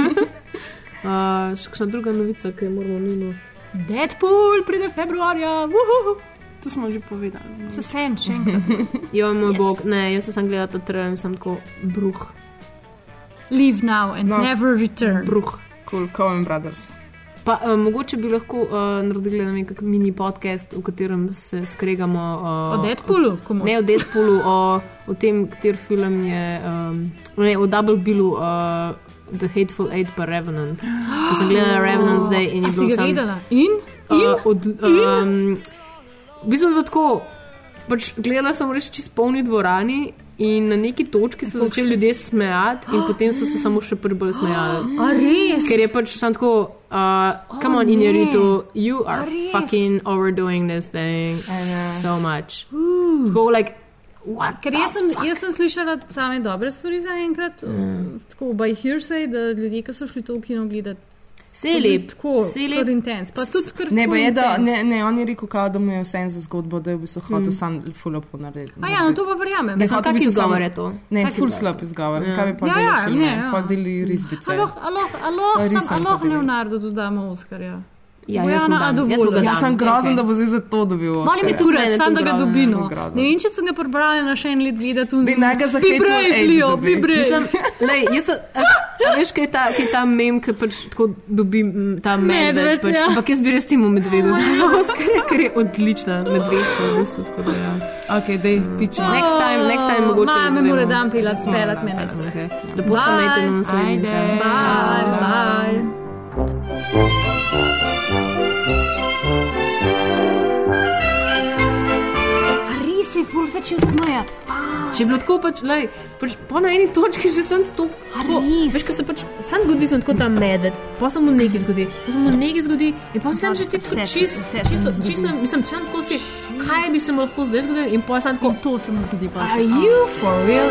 Uh, še kakšna druga novica, ki jo moramo nujno. Deadpool pride februarja, uhuhu. To smo že povedali. Se sen, še enkrat. Jo, moj Yes. bog, ne, jaz sem gledal ta trailer in sem tako bruh. Leave now and No. no. never return. Bruh. Cool, Coen Brothers. Pa, uh, mogoče bi lahko uh, naredili nek mini podcast, v katerem se skregamo uh, O Deadpoolu? Komu? Ne o Deadpoolu, o, o tem, kater film je. Um, ne, o Double Billu, uh, The Hateful Eight pa Revenant. Ker sem gledala Revenant zdaj in je A si bilo ga sam- gledala? In? In? Uh, od, um, v bistvu je bilo tako, pač gledala sem res čist polni dvorani. In na neki točki so začeli ljudje smejati, in potem so se samo še prvi bolj smejali. A res? Ker je pač sam tako, uh, come on, ne. Injeritu, you are fucking overdoing this thing so much. Tako, like? Ker jaz sem, jaz sem slišala same dobre stvari za enkrat, mm. tako by hearsay, da ljudje, ki so šli to v kino gledati, Saj lep, tako saj lep. kar intens. Pa tudi kar Ne, ful je, da, intense. ne, ne, on je rekel, kao, da mu je vse za zgodbo, da je v bistvu hotel Mm. sam full up narediti. A ja, no to pa verjamem. Ne, kak izgovor je to? Ne, full izgovor? slab izgovor. Ja. Zakaj bi pa Ja, delal ja, filme? ne, ja. Pa deli risbice. Aloh, aloh, aloh, Res sem, sem aloh to delal. Leonardo dodamo Oskarja. Ja, Bojana jaz mu dam, jaz mu ga Jaz sem dam, grozen, okej. da bo zdaj za to dobil. Oskarja. mi tudi sam, da ga sem grozen. Ne vem, če sem ga prebrala na še en let gledati. Daj, naj ga za Be Hateful brave, Eight Leo, dobi. be brave. Mislim, lej, jaz sem, a, a veš, kaj je ta, kaj je ta mem, ki pač tako dobi ta medved. Medved, Pač, ja. Ampak jaz bi res temu medvedu dala Oskarja, ker je odlična medvedka. V bistvu, tako da, ja. Ok, dej, pičemo. Next time, next time mogoče. Ma, me mora dan pelat, spelat me ne Okay. Lepo se najte na naslednjič. ja. Bye, Ciao. bye. Začel smejati. Če je bilo tako, pač, lej, pač, po na eni točki že sem to. Tako, veš, ko se pač sam zgodi, sem tako ta medved, pa se mu nekaj zgodi, pa se mu nekaj zgodi, in pa sem že ti tako čist, čisto, čisto, mislim, če sem tako si, kaj bi se lahko zdaj zgodilo, in pa sem tako, To se mu zgodi pa. are you for real?